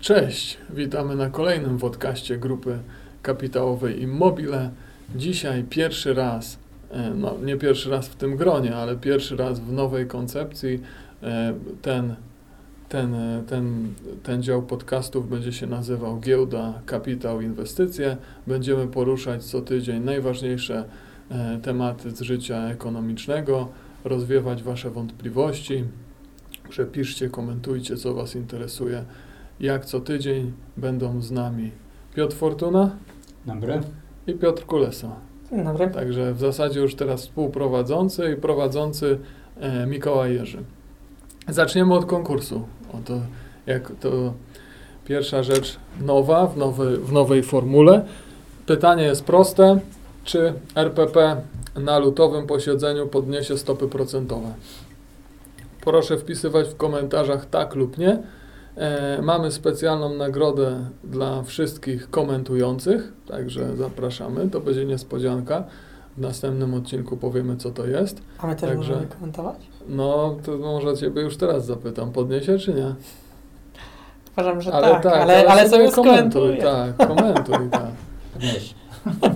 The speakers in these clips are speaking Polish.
Cześć, witamy na kolejnym podcaście grupy kapitałowej Immobile. Dzisiaj pierwszy raz, e, no nie pierwszy raz w tym gronie, ale pierwszy raz w nowej koncepcji e, ten, ten, e, ten, ten dział podcastów będzie się nazywał Giełda, Kapitał, Inwestycje. Będziemy poruszać co tydzień najważniejsze tematy z życia ekonomicznego, rozwiewać Wasze wątpliwości. Przepiszcie, komentujcie, co Was interesuje jak co tydzień będą z nami Piotr Fortuna Dobry. i Piotr Kulesa. Dzień dobry. Także w zasadzie już teraz współprowadzący i prowadzący e, Mikołaj Jerzy. Zaczniemy od konkursu. Oto jak to pierwsza rzecz nowa w, nowy, w nowej formule. Pytanie jest proste. Czy RPP na lutowym posiedzeniu podniesie stopy procentowe? Proszę wpisywać w komentarzach tak lub nie. E, mamy specjalną nagrodę dla wszystkich komentujących, także zapraszamy. To będzie niespodzianka. W następnym odcinku powiemy, co to jest. A my też Także- możemy komentować? No, to może Ciebie już teraz zapytam, podniesie czy nie? Uważam, że tak, ale, ale, teraz sobie komentuj, skomentuję. tak, komentuj, tak.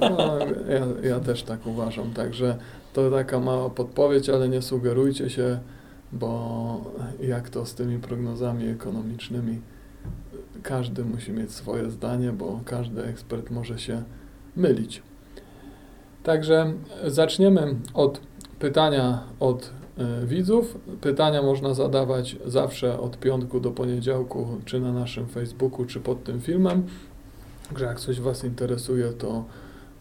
No, ja, ja też tak uważam, także to taka mała podpowiedź, ale nie sugerujcie się, bo jak to z tymi prognozami ekonomicznymi, każdy musi mieć swoje zdanie, bo każdy ekspert może się mylić. Także zaczniemy od pytania od y, widzów. Pytania można zadawać zawsze od piątku do poniedziałku, czy na naszym Facebooku, czy pod tym filmem. Także jak coś Was interesuje, to,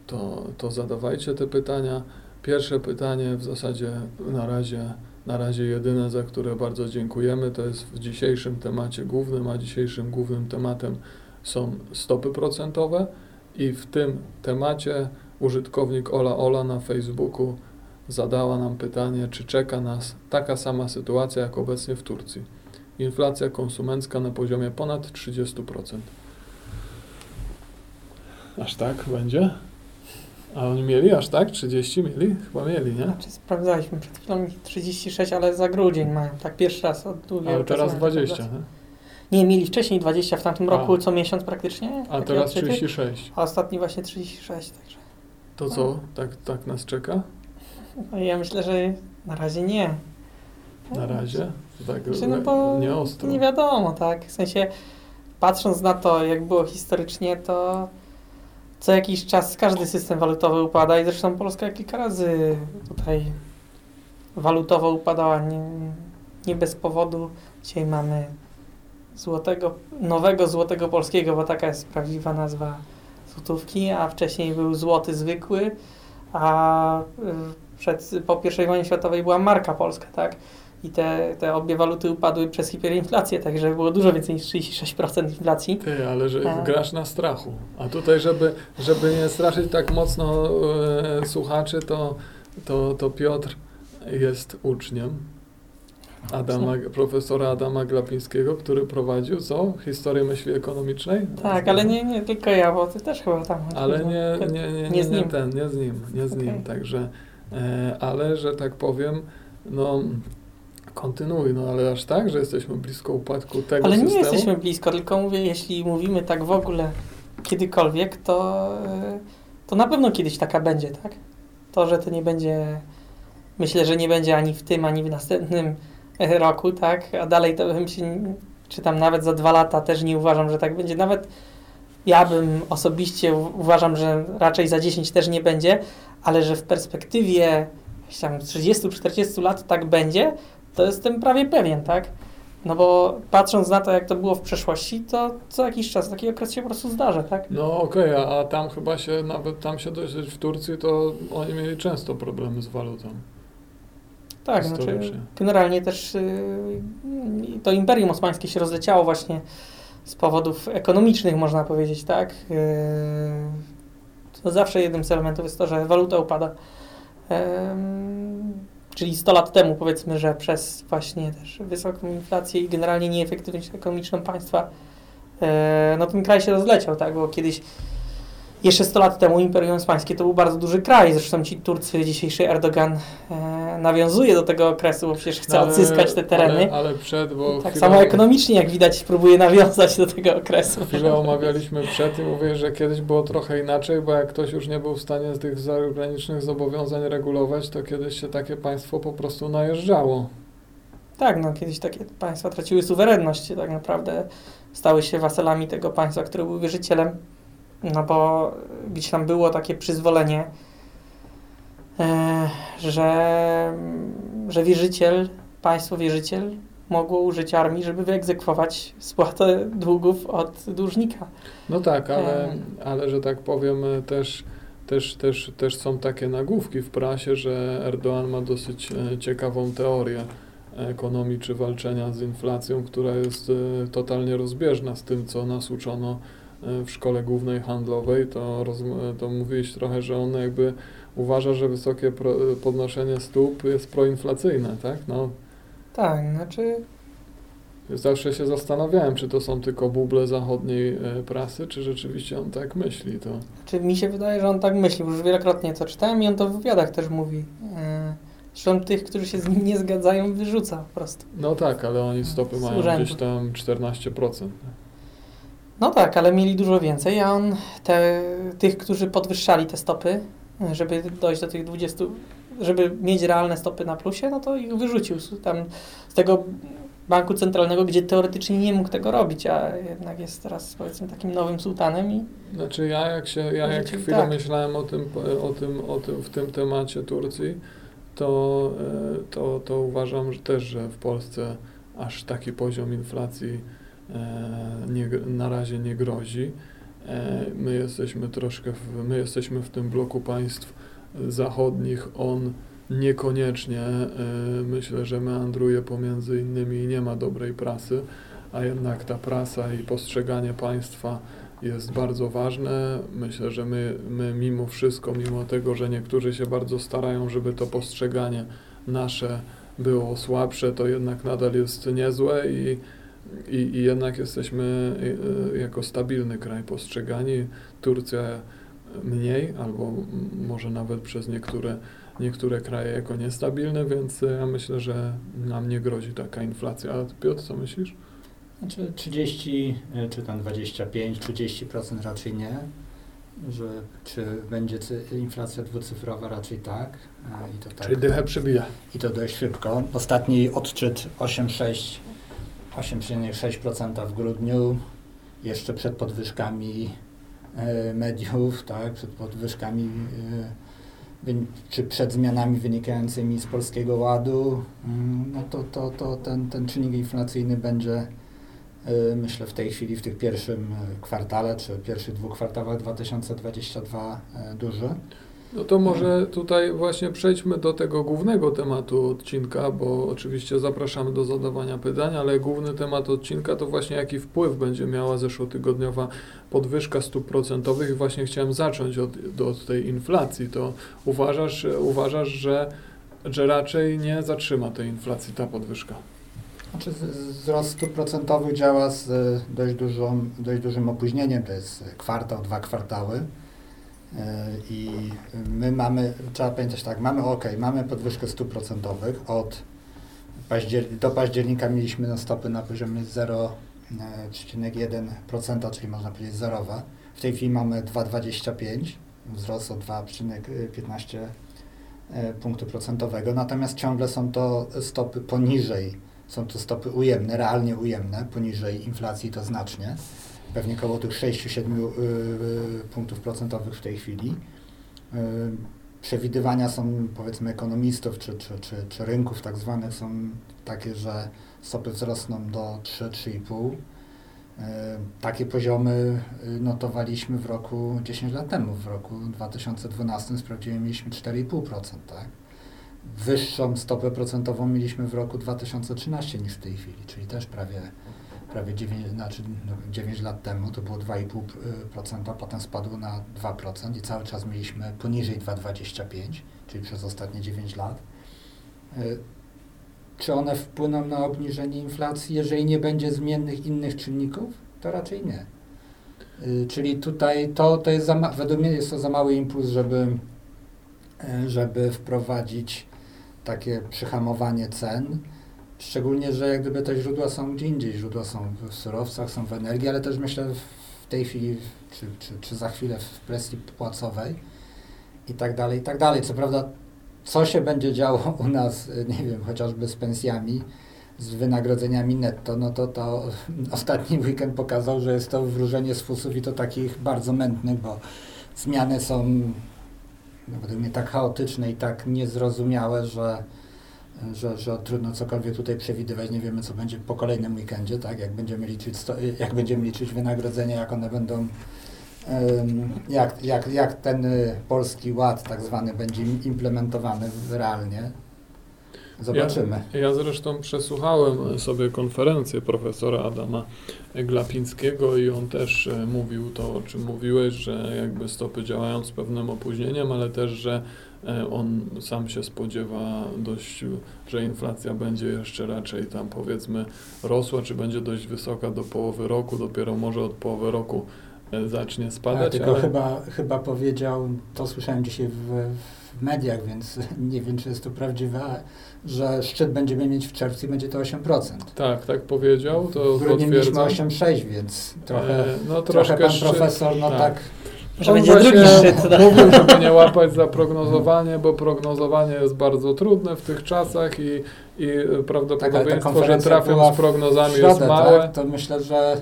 to, to zadawajcie te pytania. Pierwsze pytanie w zasadzie na razie, na razie jedyne, za które bardzo dziękujemy, to jest w dzisiejszym temacie głównym, a dzisiejszym głównym tematem są stopy procentowe i w tym temacie użytkownik Ola Ola na Facebooku zadała nam pytanie, czy czeka nas taka sama sytuacja jak obecnie w Turcji. Inflacja konsumencka na poziomie ponad 30%. Aż tak będzie? A oni mieli aż tak? 30 mieli? Chyba mieli, nie? Znaczy, sprawdzaliśmy przed chwilą 36, ale za grudzień mają, tak pierwszy raz od długiego Ale teraz czasu mają 20, taką nie? Nie, mieli wcześniej 20 w tamtym A. roku, co miesiąc praktycznie. A teraz odczyty, 36. A ostatni właśnie 36, także. To co? Tak, tak nas czeka? No ja myślę, że na razie nie. Na razie? Tak Znaczy, no bo nie ostro. nie wiadomo, tak? W sensie, patrząc na to, jak było historycznie, to co jakiś czas każdy system walutowy upada i zresztą Polska kilka razy tutaj walutowo upadała nie, nie bez powodu. Dzisiaj mamy złotego, nowego złotego polskiego, bo taka jest prawdziwa nazwa złotówki, a wcześniej był złoty zwykły, a y, przed, po I wojnie światowej była marka polska, tak? I te, te obie waluty upadły przez hiperinflację, także było dużo więcej niż 36% inflacji. Ty, ale że A. grasz na strachu. A tutaj, żeby, żeby nie straszyć tak mocno e, słuchaczy, to, to, to Piotr jest uczniem Adama, profesora Adama Glapińskiego, który prowadził co? Historię myśli ekonomicznej? Tak, ale nie, nie tylko ja, bo ty też chyba tam. Ale nie, no. nie, nie, nie, nie z nim. ten, nie z nim, nie z nim, także, e, ale, że tak powiem, no, kontynuuj, no, ale aż tak, że jesteśmy blisko upadku tego Ale nie systemu? jesteśmy blisko, tylko mówię, jeśli mówimy tak w ogóle kiedykolwiek, to, y, to na pewno kiedyś taka będzie, tak? To, że to nie będzie, myślę, że nie będzie ani w tym, ani w następnym e, roku, tak? A dalej to bym się, czy tam nawet za dwa lata też nie uważam, że tak będzie. Nawet ja bym osobiście uważam, że raczej za 10 też nie będzie, ale że w perspektywie jakichś tam 30-40 lat tak będzie, to jestem prawie pewien, tak? No bo patrząc na to, jak to było w przeszłości, to co jakiś czas taki okres się po prostu zdarza, tak? No okej, a, a tam chyba się, nawet tam się dość, w Turcji to oni mieli często problemy z walutą. Tak, znaczy generalnie też y, to Imperium Osmańskie się rozleciało właśnie z powodów ekonomicznych, można powiedzieć, tak? Y, to zawsze jednym z elementów jest to, że waluta upada. Em, czyli 100 lat temu powiedzmy, że przez właśnie też wysoką inflację i generalnie nieefektywność ekonomiczną państwa, e, no ten kraj się rozleciał, tak? Bo kiedyś jeszcze 100 lat temu Imperium Osmańskie to był bardzo duży kraj, zresztą ci Turcy, dzisiejszy Erdogan e, nawiązuje do tego okresu, bo przecież chce Ale- odzyskać te tereny. Ale, ale przed, bo tak chwilę- samo ekonomicznie, jak widać, próbuje nawiązać do tego okresu. Chwilę omawialiśmy przed i mówię, że kiedyś było trochę inaczej, bo jak ktoś już nie był w stanie z tych zagranicznych zobowiązań regulować, to kiedyś się takie państwo po prostu najeżdżało. Tak, no kiedyś takie państwa traciły suwerenność, tak naprawdę stały się wasalami tego państwa, które był wierzycielem, no bo gdzieś tam było takie przyzwolenie, e, że, że wierzyciel, państwo wierzyciel mogło użyć armii, żeby wyegzekwować spłatę długów od dłużnika. No tak, ale, Em. ale że tak powiem, e, też, też, też, też są takie nagłówki w prasie, że Erdoğan ma dosyć e, ciekawą teorię ekonomii czy walczenia z inflacją, która jest e, totalnie rozbieżna z tym, co nas uczono e, w szkole głównej handlowej. To, to mówiłeś trochę, że on jakby uważa, że wysokie podnoszenie stóp jest proinflacyjne, tak? No, Tak, znaczy Zawsze się zastanawiałem, czy to są tylko buble zachodniej e, prasy, czy rzeczywiście on tak myśli. To Czy mi się wydaje, że on tak myśli, już wielokrotnie to czytałem i on to w wywiadach też mówi. E, Zresztą tych, którzy się z nim nie zgadzają, wyrzuca po prostu. no tak, ale oni stopy Z mają gdzieś tam 14%. No tak, ale mieli dużo więcej, a on te, tych, którzy podwyższali te stopy, żeby dojść do tych 20, żeby mieć realne stopy na plusie, no to ich wyrzucił tam z tego banku centralnego, gdzie teoretycznie nie mógł tego robić, a jednak jest teraz powiedzmy takim nowym sułtanem i Znaczy ja jak się, ja jak chwilę tak. myślałem o tym, o tym, o tym, w tym temacie Turcji, to, e, to, to uważam że też, że w Polsce aż taki poziom inflacji nie, gr- na razie nie grozi. E, My jesteśmy troszkę, w, my jesteśmy w tym bloku państw zachodnich, on niekoniecznie e, myślę, że meandruje pomiędzy innymi i nie ma dobrej prasy, a jednak ta prasa i postrzeganie państwa jest bardzo ważne. Myślę, że my, my mimo wszystko, mimo tego, że niektórzy się bardzo starają, żeby to postrzeganie nasze było słabsze, to jednak nadal jest niezłe i, i, i jednak jesteśmy y, y, jako stabilny kraj postrzegani. Turcja mniej, albo może nawet przez niektóre, niektóre kraje jako niestabilne, więc y, ja myślę, że nam nie grozi taka inflacja. A Piotr, co myślisz? Znaczy 30 e, czy tam 25, 30% raczej nie. Że czy będzie inflacja dwucyfrowa raczej tak. I to tak. Czyli dychę przybija. I to dość szybko. Ostatni odczyt 8,6 8,6% w grudniu, jeszcze przed podwyżkami e, mediów, tak, przed podwyżkami e, czy przed zmianami wynikającymi z Polskiego Ładu, mm, no to, to, to ten, ten czynnik inflacyjny będzie e, myślę w tej chwili w tych pierwszym kwartale, czy pierwszych dwóch kwartałach 2022 e, duży. No to może tutaj właśnie przejdźmy do tego głównego tematu odcinka, bo oczywiście zapraszamy do zadawania pytań, ale główny temat odcinka to właśnie jaki wpływ będzie miała zeszłotygodniowa podwyżka stóp procentowych i właśnie chciałem zacząć od, od tej inflacji. To uważasz, uważasz że, że raczej nie zatrzyma tej inflacji ta podwyżka? Znaczy wzrost stóp procentowych działa z dość, dużą, dość dużym opóźnieniem, to jest kwartał, dwa kwartały. E, I my mamy, trzeba pamiętać tak, mamy ok, mamy podwyżkę stóp procentowych od do października mieliśmy na stopy na poziomie 0,1%, czyli można powiedzieć zerowe. W tej chwili mamy 2,25, wzrost o 2,15 e, punktu procentowego, natomiast ciągle są to stopy poniżej są to stopy ujemne, realnie ujemne, poniżej inflacji to znacznie. Pewnie około tych 6-7 y, y, punktów procentowych w tej chwili. Y, Przewidywania są, powiedzmy, ekonomistów czy, czy, czy, czy rynków tak zwanych są takie, że stopy wzrosną do 3-3,5. Y, Takie poziomy notowaliśmy w roku 10 lat temu. W roku 2012 sprawdziłem, mieliśmy 4,5%. Tak? Wyższą stopę procentową mieliśmy w roku 2013 niż w tej chwili, czyli też prawie, prawie 9, znaczy no, 9 lat temu to było 2,5%, potem spadło na 2% i cały czas mieliśmy poniżej 2,25, czyli przez ostatnie 9 lat. Y, Czy one wpłyną na obniżenie inflacji, jeżeli nie będzie zmiennych innych czynników? To raczej nie. Y, Czyli tutaj to, to jest za według mnie jest to za mały impuls, żeby, y, żeby wprowadzić takie przyhamowanie cen. Szczególnie, że jak gdyby te źródła są gdzie indziej. Źródła są w surowcach, są w energii, ale też myślę w tej chwili, czy, czy, czy za chwilę w presji płacowej i tak dalej, i tak dalej. Co prawda, co się będzie działo u nas, nie wiem, chociażby z pensjami, z wynagrodzeniami netto, no to to ostatni weekend pokazał, że jest to wróżenie z fusów i to takich bardzo mętnych, bo zmiany są no, według mnie tak chaotyczne i tak niezrozumiałe, że, że, że trudno cokolwiek tutaj przewidywać. Nie wiemy, co będzie po kolejnym weekendzie, tak? Jak będziemy liczyć, sto, jak będziemy liczyć wynagrodzenia, jak one będą, jak, jak, jak ten y, polski ład tak zwany będzie implementowany realnie. Zobaczymy. Ja, ja zresztą przesłuchałem sobie konferencję profesora Adama Glapińskiego i on też e, mówił to, o czym mówiłeś, że jakby stopy działają z pewnym opóźnieniem, ale też, że on sam się spodziewa dość, że inflacja będzie jeszcze raczej tam powiedzmy rosła, czy będzie dość wysoka do połowy roku, dopiero może od połowy roku e, zacznie Tak, spadać. tylko ale... chyba, chyba powiedział, to słyszałem dzisiaj w, w mediach, więc nie wiem, czy jest to prawdziwe, że szczyt będziemy mieć w czerwcu i będzie to 8%. Tak, tak powiedział, to w grudniu mieliśmy potwierdzam. 8,6, więc trochę, E, no, trochę troszkę pan szczyt- profesor, no tak. tak, Że On będzie drugi szczyt. No. Mówił, żeby nie łapać za prognozowanie, bo prognozowanie jest bardzo trudne w tych czasach i, i prawdopodobieństwo, że konferencja trafią z prognozami środę, jest małe. tak, to myślę, że,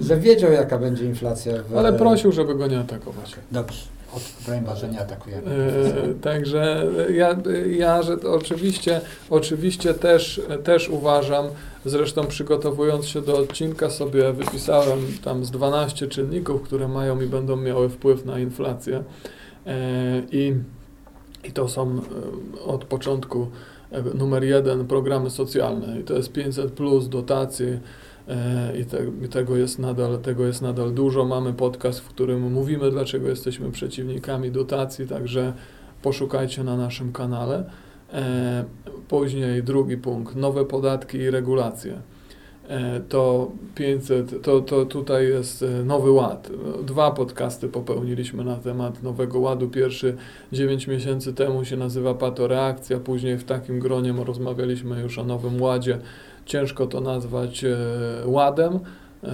że wiedział, jaka będzie inflacja. W, Ale prosił, żeby go nie atakować. Dobrze, broń nie atakujemy. E, Także ja, ja że oczywiście, oczywiście też, też uważam, zresztą przygotowując się do odcinka sobie wypisałem tam z 12 czynników, które mają i będą miały wpływ na inflację. E, I, i to są e, od początku numer jeden programy socjalne i to jest 500 plus dotacje i, te, i tego, jest nadal, tego jest nadal dużo. Mamy podcast, w którym mówimy, dlaczego jesteśmy przeciwnikami dotacji, także poszukajcie na naszym kanale. E, Później drugi punkt, nowe podatki i regulacje. E, To 500, to, to tutaj jest e, nowy ład. Dwa podcasty popełniliśmy na temat nowego ładu. Pierwszy 9 miesięcy temu się nazywa Patoreakcja, później w takim gronie rozmawialiśmy już o nowym ładzie. Ciężko to nazwać e, ładem, e,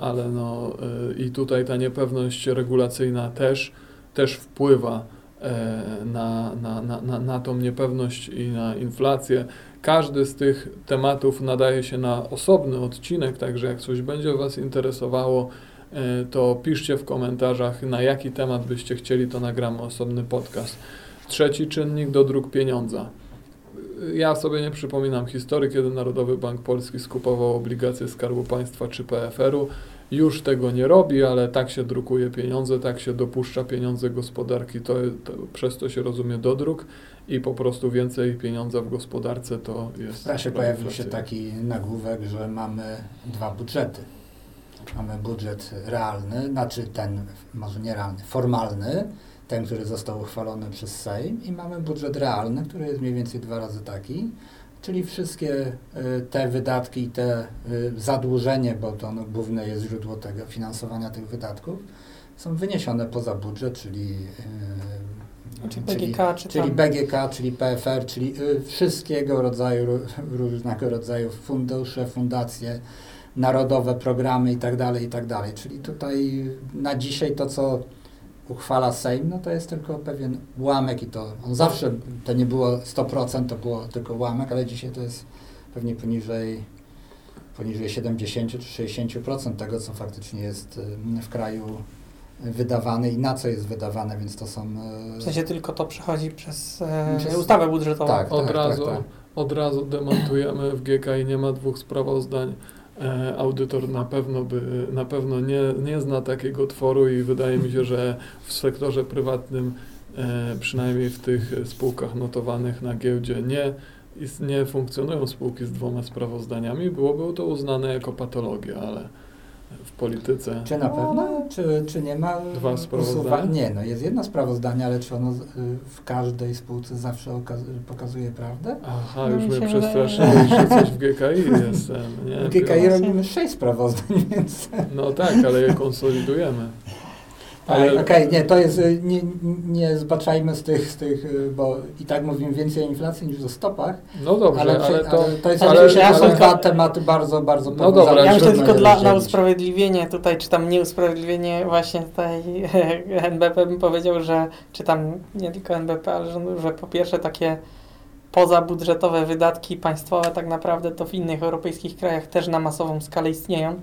ale no e, i tutaj ta niepewność regulacyjna też, też wpływa na, na, na, na, tą niepewność i na inflację. Każdy z tych tematów nadaje się na osobny odcinek, także jak coś będzie Was interesowało, to piszcie w komentarzach, na jaki temat byście chcieli, to nagramy osobny podcast. Trzeci czynnik do dróg pieniądza. Ja sobie nie przypominam historii, kiedy Narodowy Bank Polski skupował obligacje Skarbu Państwa czy PFR-u. Już tego nie robi, ale tak się drukuje pieniądze, tak się dopuszcza pieniądze gospodarki, to, to przez to się rozumie dodruk i po prostu więcej pieniądza w gospodarce to jest. W prasie sprawa pojawił się taki nagłówek, że mamy dwa budżety. Mamy budżet realny, znaczy ten, może nie realny, formalny, ten, który został uchwalony przez Sejm i mamy budżet realny, który jest mniej więcej dwa razy taki, czyli wszystkie y, te wydatki i te y, zadłużenie, bo to no, główne jest źródło tego finansowania tych wydatków, są wyniesione poza budżet, czyli, y, Czy czyli BGK, czy czyli tam... BGK, czyli PFR, czyli wszystkiego rodzaju, ró- różnego rodzaju fundusze, fundacje, narodowe programy itd., itd. Czyli tutaj na dzisiaj to, co uchwala Sejm, no to jest tylko pewien ułamek i to on zawsze, to nie było 100%, to było tylko ułamek, ale dzisiaj to jest pewnie poniżej poniżej 70 czy 60% tego, co faktycznie jest y, w kraju wydawane i na co jest wydawane, więc to są... y, W sensie tylko to przechodzi przez, e, Przez- ustawę budżetową. Tak. Od razu, tak. od razu demontujemy w GKI nie ma dwóch sprawozdań. E, audytor na pewno by, na pewno nie, nie zna takiego tworu i wydaje mi się, że w sektorze prywatnym, e, przynajmniej w tych spółkach notowanych na giełdzie, nie, nie funkcjonują spółki z dwoma sprawozdaniami. Byłoby to uznane jako patologia, ale, w polityce. Czy na pewno? Czy, czy nie ma Dwa sprawozdania? usuwa- Nie, no jest jedno sprawozdanie, ale czy ono y, w każdej spółce zawsze okaz- pokazuje prawdę? Aha, No już mnie się przestraszyłeś, że coś w GKI jest. Nie? W GKI robimy sześć sprawozdań, więc... No tak, ale je konsolidujemy. Ale Ale- okej, nie, to jest, y, nie, nie zbaczajmy z tych, z tych, y, bo i tak mówimy więcej o inflacji niż o stopach, No dobrze, ale, ale, to... ale to jest ale- ale, ale- są dwa tematy bardzo, bardzo No dobra, Ja myślę tylko dla, na rozdzielić. usprawiedliwienie tutaj, czy tam nieusprawiedliwienie właśnie tutaj NBP bym powiedział, że czy tam nie tylko NBP, ale że, że po pierwsze takie pozabudżetowe wydatki państwowe tak naprawdę to w innych europejskich krajach też na masową skalę istnieją.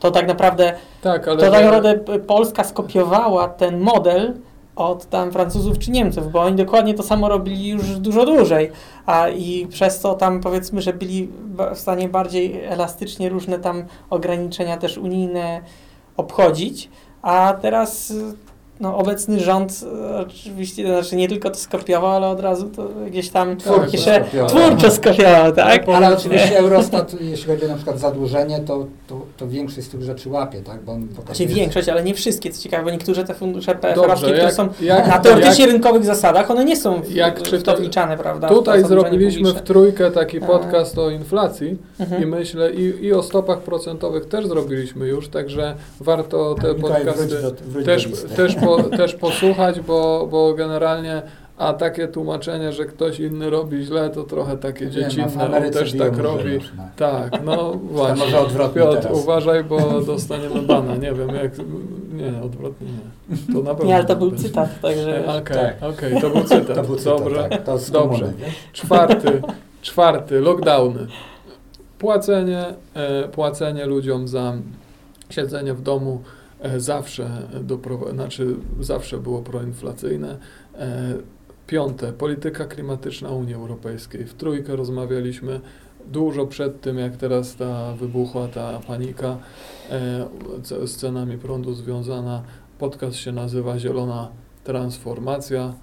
To tak naprawdę, Tak, ale... to tak naprawdę Polska skopiowała ten model od tam Francuzów czy Niemców, bo oni dokładnie to samo robili już dużo dłużej, a i przez to tam powiedzmy, że byli w stanie bardziej elastycznie różne tam ograniczenia też unijne obchodzić, a teraz y, no, obecny rząd y, oczywiście, to znaczy nie tylko to skopiował, ale od razu to gdzieś tam Twórczo jeszcze skopiował. twórczo skopiował, tak? Ale oczywiście Eurostat, jeśli chodzi o na przykład zadłużenie, to, to, to większość z tych rzeczy łapie, tak? Bo on Znaczy pokazuje, większość, ale nie wszystkie, co ciekawe, bo niektóre te fundusze PFR-owskie, które jak- są jak- na teoretycznie rynkowych zasadach, one nie są w, Jak w to wliczane, prawda? Tutaj zrobiliśmy w trójkę taki A. podcast o inflacji Mhm. i myślę, i, i o stopach procentowych też zrobiliśmy już, także warto te Mikołaj, wróć podcasty do, wróć też, też, po, też posłuchać, bo, bo generalnie a takie tłumaczenie, że ktoś inny robi źle, to trochę takie Nie, no, dziecinne, on Ameryce też tak robi. już, no. Tak, no To właśnie. może odwrotnie Piotr, teraz. uważaj, bo dostaniemy bana. Nie wiem, jak. Nie, odwrotnie nie. To na pewno. Nie, ale to był będzie. cytat, także... Okej, Tak. okej, to był cytat. To był cytat, Dobrze. tak. To Dobrze. komuny? Czwarty, czwarty, lockdowny. Płacenie, e, płacenie ludziom za siedzenie w domu e, zawsze, doprowa- znaczy zawsze było proinflacyjne. E, piąte, polityka klimatyczna Unii Europejskiej. W trójkę rozmawialiśmy dużo przed tym, jak teraz ta wybuchła ta panika e, z cenami prądu związana. Podcast się nazywa Zielona Transformacja,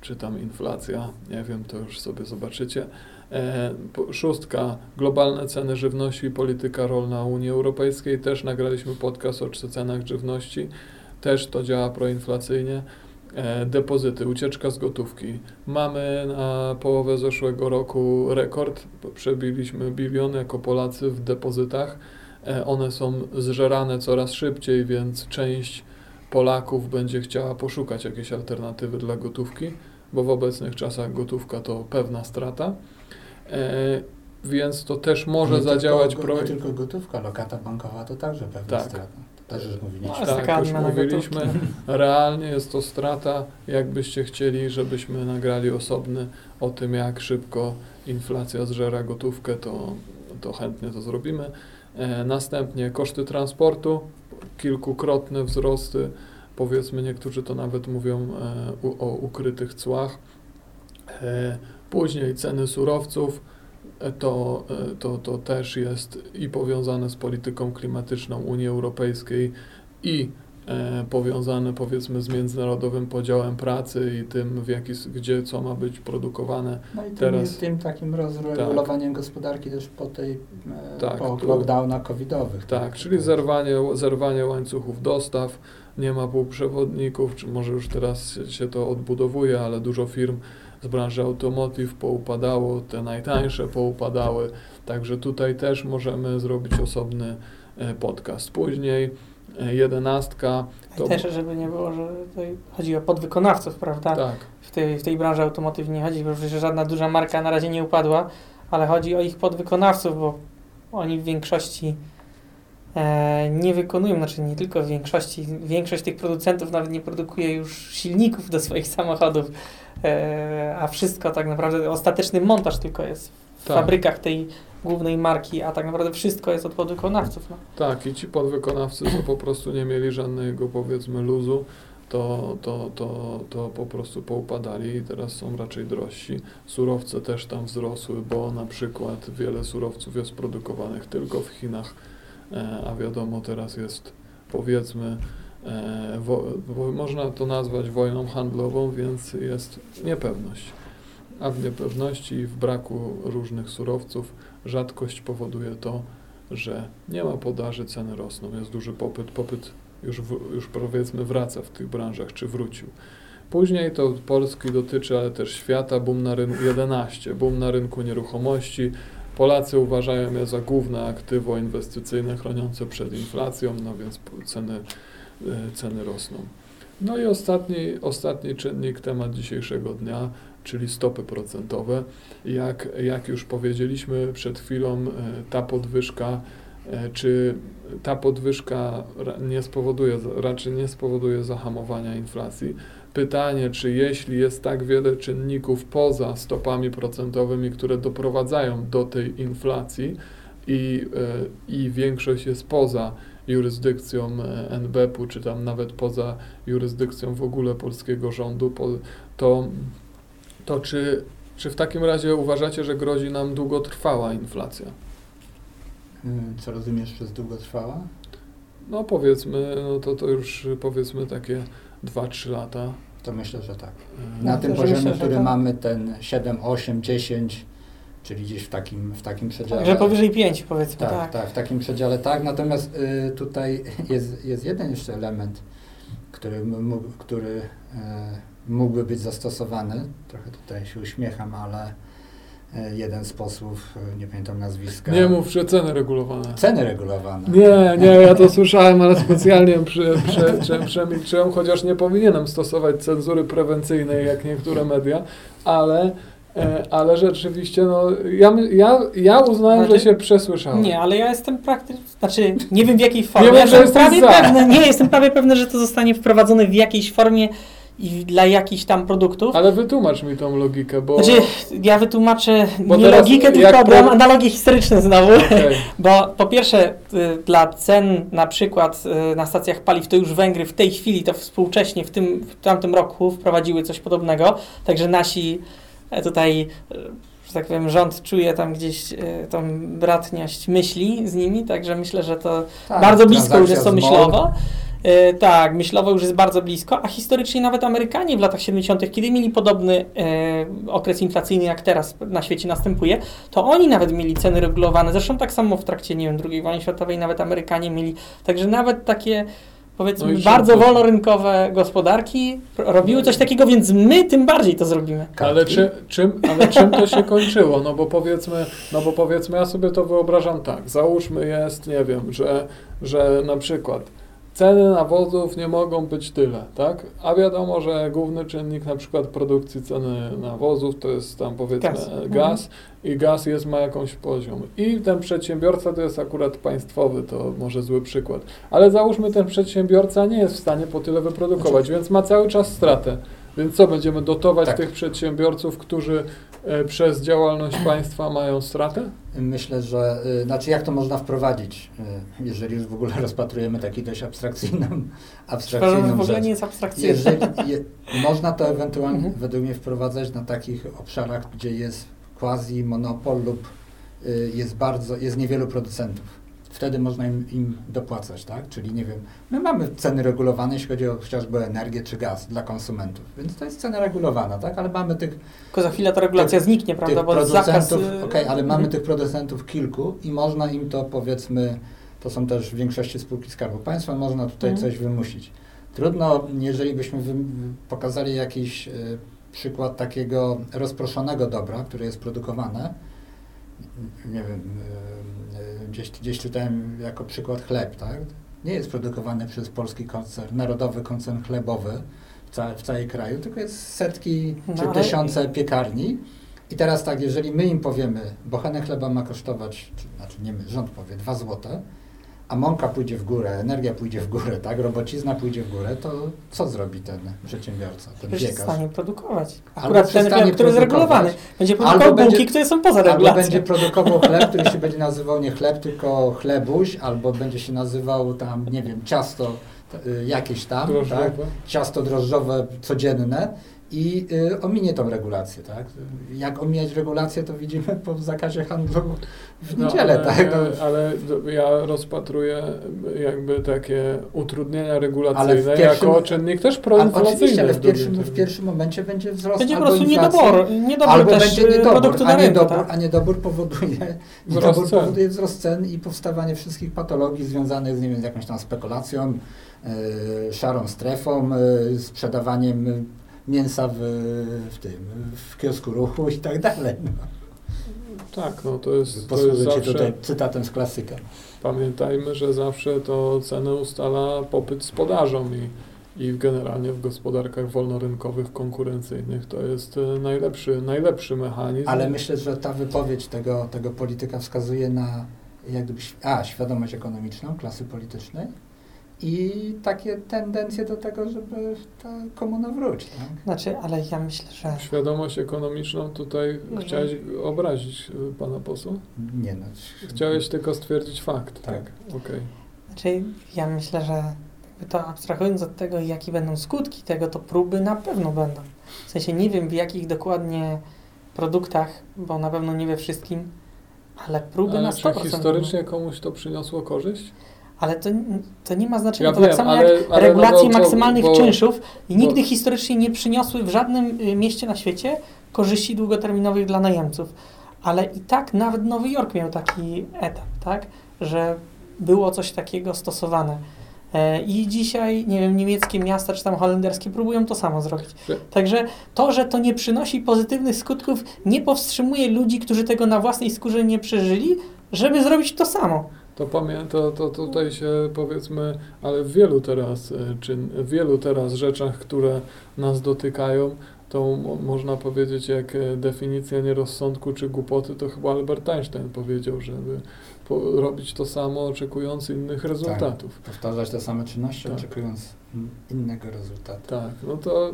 czy tam inflacja, nie wiem, to już sobie zobaczycie. E, Szóstka, globalne ceny żywności i polityka rolna Unii Europejskiej. Też nagraliśmy podcast o cenach żywności. Też to działa proinflacyjnie. E, Depozyty, ucieczka z gotówki. Mamy na połowę zeszłego roku rekord. Przebiliśmy bilion jako Polacy w depozytach. E, One są zżerane coraz szybciej, więc część Polaków będzie chciała poszukać jakiejś alternatywy dla gotówki, bo w obecnych czasach gotówka to pewna strata. E, więc to też może Nie zadziałać tylko, pro... Nie tylko gotówka, lokata bankowa to także pewna Tak. strata. To też już mówiliśmy. No, Tak, już mówiliśmy. Realnie jest to strata. Jakbyście chcieli, żebyśmy nagrali osobny o tym, jak szybko inflacja zżera gotówkę, to, to chętnie to zrobimy. E, następnie koszty transportu, kilkukrotne wzrosty. Powiedzmy, niektórzy to nawet mówią e, u, o ukrytych cłach. E, później ceny surowców. e, To, e, to, to też jest i powiązane z polityką klimatyczną Unii Europejskiej, i e, powiązane powiedzmy z międzynarodowym podziałem pracy i tym, w jaki, gdzie co ma być produkowane. No i tym, Teraz- tym takim rozregulowaniem gospodarki też po tej e, Tak, po lockdownach covidowych. Tak, czyli zerwanie, zerwanie łańcuchów dostaw, nie ma półprzewodników, czy może już teraz się, to odbudowuje, ale dużo firm z branży automotive poupadało, te najtańsze poupadały, także tutaj też możemy zrobić osobny e, podcast. Później e, jedenastka, to- I też, żeby nie było, że chodzi o podwykonawców, prawda? tak, W tej, w tej branży automotive nie chodzi, bo przecież żadna duża marka na razie nie upadła, ale chodzi o ich podwykonawców, bo oni w większości nie wykonują, znaczy nie tylko w większości, większość tych producentów nawet nie produkuje już silników do swoich samochodów, e, a wszystko tak naprawdę, ostateczny montaż tylko jest w Tak. fabrykach tej głównej marki, a tak naprawdę wszystko jest od podwykonawców. No. Tak, i ci podwykonawcy, co po prostu nie mieli żadnego, powiedzmy, luzu, to, to, to, to po prostu poupadali i teraz są raczej drożsi. Surowce też tam wzrosły, bo na przykład wiele surowców jest produkowanych tylko w Chinach, e, a wiadomo, teraz jest, powiedzmy, e, wo, można to nazwać wojną handlową, więc jest niepewność. A w niepewności i w braku różnych surowców rzadkość powoduje to, że nie ma podaży, ceny rosną, jest duży popyt, popyt już, w, już powiedzmy wraca w tych branżach, czy wrócił. Później to Polski dotyczy, ale też świata, boom na rynku 11, boom na rynku nieruchomości. Polacy uważają je za główne aktywo inwestycyjne chroniące przed inflacją, no więc ceny, y, ceny rosną. No i ostatni, ostatni czynnik, temat dzisiejszego dnia, czyli stopy procentowe. Jak, jak już powiedzieliśmy przed chwilą, e, ta podwyżka, e, czy ta podwyżka nie spowoduje, raczej nie spowoduje zahamowania inflacji. Pytanie, czy jeśli jest tak wiele czynników poza stopami procentowymi, które doprowadzają do tej inflacji i, e, i większość jest poza jurysdykcją e, NBP-u, czy tam nawet poza jurysdykcją w ogóle polskiego rządu, to, to czy, czy w takim razie uważacie, że grozi nam długotrwała inflacja? Mm, Co rozumiesz przez długotrwała? No powiedzmy, no to, to już powiedzmy takie 2-3 lata. To myślę, że tak. E, Na No, tym poziomie, myślę, że który tak. mamy ten 7, 8, 10, czyli gdzieś w takim, w takim przedziale. Także powyżej 5 powiedzmy, Tak, tak. tak, w takim przedziale tak. Natomiast y, tutaj jest, jest jeden jeszcze element, który, mógł, który y, mógłby być zastosowany. Trochę tutaj się uśmiecham, ale y, jeden z posłów, y, nie pamiętam nazwiska. Nie mów, że ceny regulowane. Ceny regulowane. Nie, nie, ja to słyszałem, ale specjalnie prze, prze, prze, przemilczyłem, chociaż nie powinienem stosować cenzury prewencyjnej jak niektóre media, ale, e, ale rzeczywiście, no, ja, ja, ja uznałem, że Znaczy- się przesłyszałem. Nie, ale ja jestem praktycznie, znaczy nie wiem w jakiej formie. Nie ja mów, że jestem prawie za. pewny, nie, jestem prawie pewny, że to zostanie wprowadzone w jakiejś formie i dla jakichś tam produktów. Ale wytłumacz mi tą logikę, bo... Znaczy, ja wytłumaczę Bo nie logikę, tylko pro- dam analogie historyczne znowu. Okej. Bo po pierwsze, y, dla cen na przykład y, na stacjach paliw, to już Węgry w tej chwili, to współcześnie w tym w tamtym roku wprowadziły coś podobnego. Także nasi e, tutaj, y, że tak powiem, rząd czuje tam gdzieś y, tą bratność myśli z nimi, także myślę, że to Tak, bardzo blisko już jest to myślowo. E, tak, myślowo już jest bardzo blisko, a historycznie nawet Amerykanie w latach 70., kiedy mieli podobny e, okres inflacyjny, jak teraz na świecie następuje, to oni nawet mieli ceny regulowane. Zresztą tak samo w trakcie, nie wiem, II wojny światowej nawet Amerykanie mieli. Także nawet takie powiedzmy No bardzo wolnorynkowe gospodarki robiły coś takiego, więc my tym bardziej to zrobimy. Ale, Kartki. czy, czym, ale czym to się kończyło? No bo powiedzmy, no bo powiedzmy, ja sobie to wyobrażam tak. Załóżmy jest, nie wiem, że, że na przykład ceny nawozów nie mogą być tyle, tak? A wiadomo, że główny czynnik na przykład produkcji ceny nawozów to jest tam powiedzmy Gaz. gaz, Mhm. gaz i gaz jest ma jakąś poziom. I ten przedsiębiorca to jest akurat państwowy, to może zły przykład. Ale załóżmy ten przedsiębiorca nie jest w stanie po tyle wyprodukować, więc ma cały czas stratę. Więc co, będziemy dotować Tak. tych przedsiębiorców, którzy przez działalność państwa mają stratę? Myślę, że, y, znaczy jak to można wprowadzić, y, jeżeli już w ogóle rozpatrujemy taki dość abstrakcyjną, abstrakcyjną w ogóle rzecz. nie jest abstrakcyjne. Jeżeli, je, można to ewentualnie Mhm. według mnie wprowadzać na takich obszarach, gdzie jest quasi monopol lub jest bardzo, jest niewielu producentów. Wtedy można im, im dopłacać, tak? Czyli nie wiem, my mamy ceny regulowane, jeśli chodzi o chociażby energię czy gaz dla konsumentów, więc to jest cena regulowana, tak? Ale mamy tych Tylko za chwilę ta regulacja zniknie, prawda? tych Bo zakaz... producentów, y, okej, ale mamy mhm. tych producentów kilku i można im to powiedzmy, to są też w większości spółki Skarbu Państwa, można tutaj Mhm. coś wymusić. Trudno, jeżeli byśmy pokazali jakiś y, przykład takiego rozproszonego dobra, które jest produkowane, nie wiem, y, gdzieś, gdzieś czytałem jako przykład chleb, tak? Nie jest produkowany przez polski koncern, narodowy koncern chlebowy w, ca w całej kraju, tylko jest setki No, czy tysiące piekarni. I teraz tak, jeżeli my im powiemy, bochenek chleba ma kosztować, czy, znaczy nie my, rząd powie, 2 złote, a mąka pójdzie w górę, energia pójdzie w górę, tak, robocizna pójdzie w górę, to co zrobi ten przedsiębiorca, ten piekarz? przestanie produkować. Albo Akurat ten, który jest regulowany. Będzie albo produkował będzie- bułki, które są poza Albo regulacją. będzie produkował chleb, który się będzie nazywał nie chleb, tylko chlebuś, albo będzie się nazywał tam, nie wiem, ciasto y, jakieś tam, Drożdżowe. tak? ciasto drożdżowe codzienne i y, ominie tą regulację, tak? Jak omijać regulację, to widzimy po zakazie handlu w No, niedzielę, ale, tak? No, ale ja rozpatruję jakby takie utrudnienia regulacyjne pierwszym- jako czynnik też proinflacyjny. oczywiście, ale w pierwszym, w pierwszym momencie będzie wzrost Będzie po prostu niedobór, niedobór albo też będzie y, niedobór, produktu a na rynku, niedobór, tak? a niedobór powoduje, Wzrost niedobór cen. powoduje wzrost cen i powstawanie wszystkich patologii związanych z, nie wiem, z jakąś tam spekulacją, y, szarą strefą, y, sprzedawaniem mięsa w, w tym, w kiosku ruchu i tak dalej. No. Tak, no to jest, to jest Posłużę zawsze, tutaj cytatem z klasyka. pamiętajmy, że zawsze to cenę ustala popyt z podażą i, i generalnie w gospodarkach wolnorynkowych, konkurencyjnych to jest e, najlepszy, najlepszy mechanizm. Ale myślę, że ta wypowiedź tego, tego polityka wskazuje na jak gdyby, a, świadomość ekonomiczną klasy politycznej i takie tendencje do tego, żeby ta komuna wróci. Tak? Znaczy, ale ja myślę, że Świadomość ekonomiczną tutaj Mhm. chciałeś obrazić y, pana posła? Nie no. Chciałeś tylko stwierdzić fakt, tak? Tak. Okej. Znaczy, ja myślę, że jakby to abstrahując od tego, jakie będą skutki tego, to próby na pewno będą. W sensie nie wiem w jakich dokładnie produktach, bo na pewno nie we wszystkim, ale próby Ale na czy 100%. historycznie komuś to przyniosło korzyść? Ale to, to nie ma znaczenia. Ja to wiem, tak samo ale- jak ale regulacje no bo- maksymalnych bo- czynszów i bo- nigdy historycznie nie przyniosły w żadnym y, mieście na świecie korzyści długoterminowych dla najemców. Ale i tak nawet Nowy Jork miał taki etap, tak? Że było coś takiego stosowane. E, I dzisiaj, nie wiem, niemieckie miasta czy tam holenderskie próbują to samo zrobić. Że- Także to, że to nie przynosi pozytywnych skutków, nie powstrzymuje ludzi, którzy tego na własnej skórze nie przeżyli, żeby zrobić to samo. To pamiętam, to tutaj się powiedzmy, ale w wielu teraz e, czyn, w wielu teraz rzeczach, które nas dotykają, to mo- można powiedzieć jak e, definicja nierozsądku czy głupoty, to chyba Albert Einstein powiedział, żeby robić to samo, oczekując innych rezultatów. Powtarzać te same czynności, Tak. oczekując innego rezultatu. Tak, no to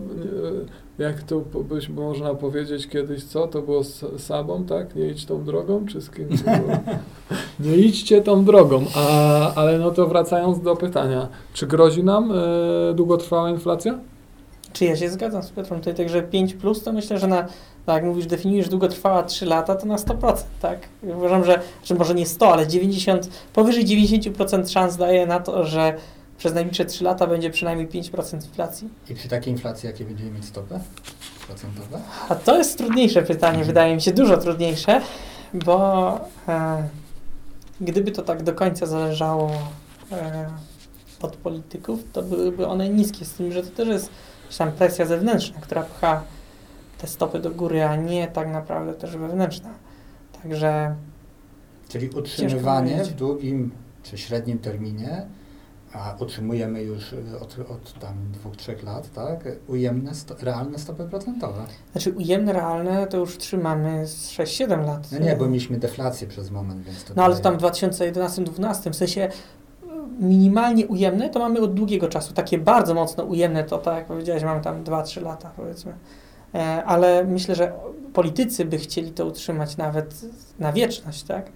jak to byś można powiedzieć kiedyś, co? To było z Sabą, tak? Nie idź tą drogą, czy z kim? Nie idźcie tą drogą, a, ale no to wracając do pytania, czy grozi nam e, długotrwała inflacja? Czy ja się zgadzam z Piotrem tutaj, także 5 plus to myślę, że na, tak jak mówisz, definiujesz długotrwała 3 lata, to na 100%, tak? Uważam, że, że może nie 100, ale 90, powyżej 90% szans daje na to, że przez najbliższe 3 lata będzie przynajmniej 5% inflacji. I przy takiej inflacji, jakie będziemy mieć stopy procentowe? A to jest trudniejsze pytanie, wydaje mi się dużo trudniejsze, bo e, gdyby to tak do końca zależało e, od polityków, to byłyby one niskie, z tym, że to też jest jakaś tam presja zewnętrzna, która pcha te stopy do góry, a nie tak naprawdę też wewnętrzna. Także Czyli utrzymywanie w długim czy średnim terminie, a utrzymujemy już y, od, od tam dwóch, trzech lat, tak, ujemne, sto, realne stopy procentowe. znaczy ujemne realne to już trzymamy z 6-7 lat. No nie, bo mieliśmy deflację przez moment, więc to No ale tam w 2011-2012, w sensie minimalnie ujemne to mamy od długiego czasu. Takie bardzo mocno ujemne to, tak jak powiedziałeś, mamy tam 2-3 lata powiedzmy. E, ale myślę, że politycy by chcieli to utrzymać nawet na wieczność, tak?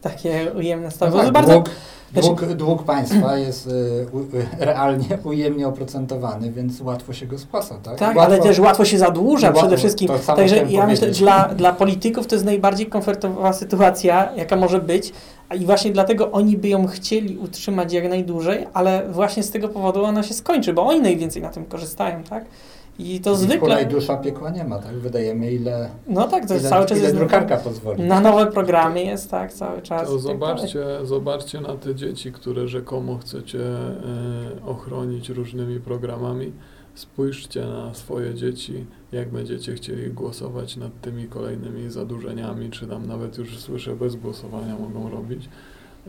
Takie ujemne stopy. No tak, bardzo, dług, znaczy- dług, dług państwa jest y, u, y, realnie ujemnie oprocentowany, więc łatwo się go spłaca, tak? tak, łatwo, ale też łatwo się zadłuża Łatwo, przede wszystkim. to samo Także ja myślę, dla, dla polityków to jest najbardziej komfortowa sytuacja, jaka może być. I właśnie dlatego oni by ją chcieli utrzymać jak najdłużej, ale właśnie z tego powodu ona się skończy, bo oni najwięcej na tym korzystają, tak? I to Kula zwykle. i dusza piekła nie ma, tak? Wydajemy ile, No tak, to ile, cały czas ile jest. drukarka pozwoli. Na nowe programy jest, tak, cały czas. To i tak zobaczcie, zobaczcie na te dzieci, które rzekomo chcecie e, ochronić różnymi programami. Spójrzcie na swoje dzieci, jak będziecie chcieli głosować nad tymi kolejnymi zadłużeniami, czy tam nawet już słyszę bez głosowania mogą robić,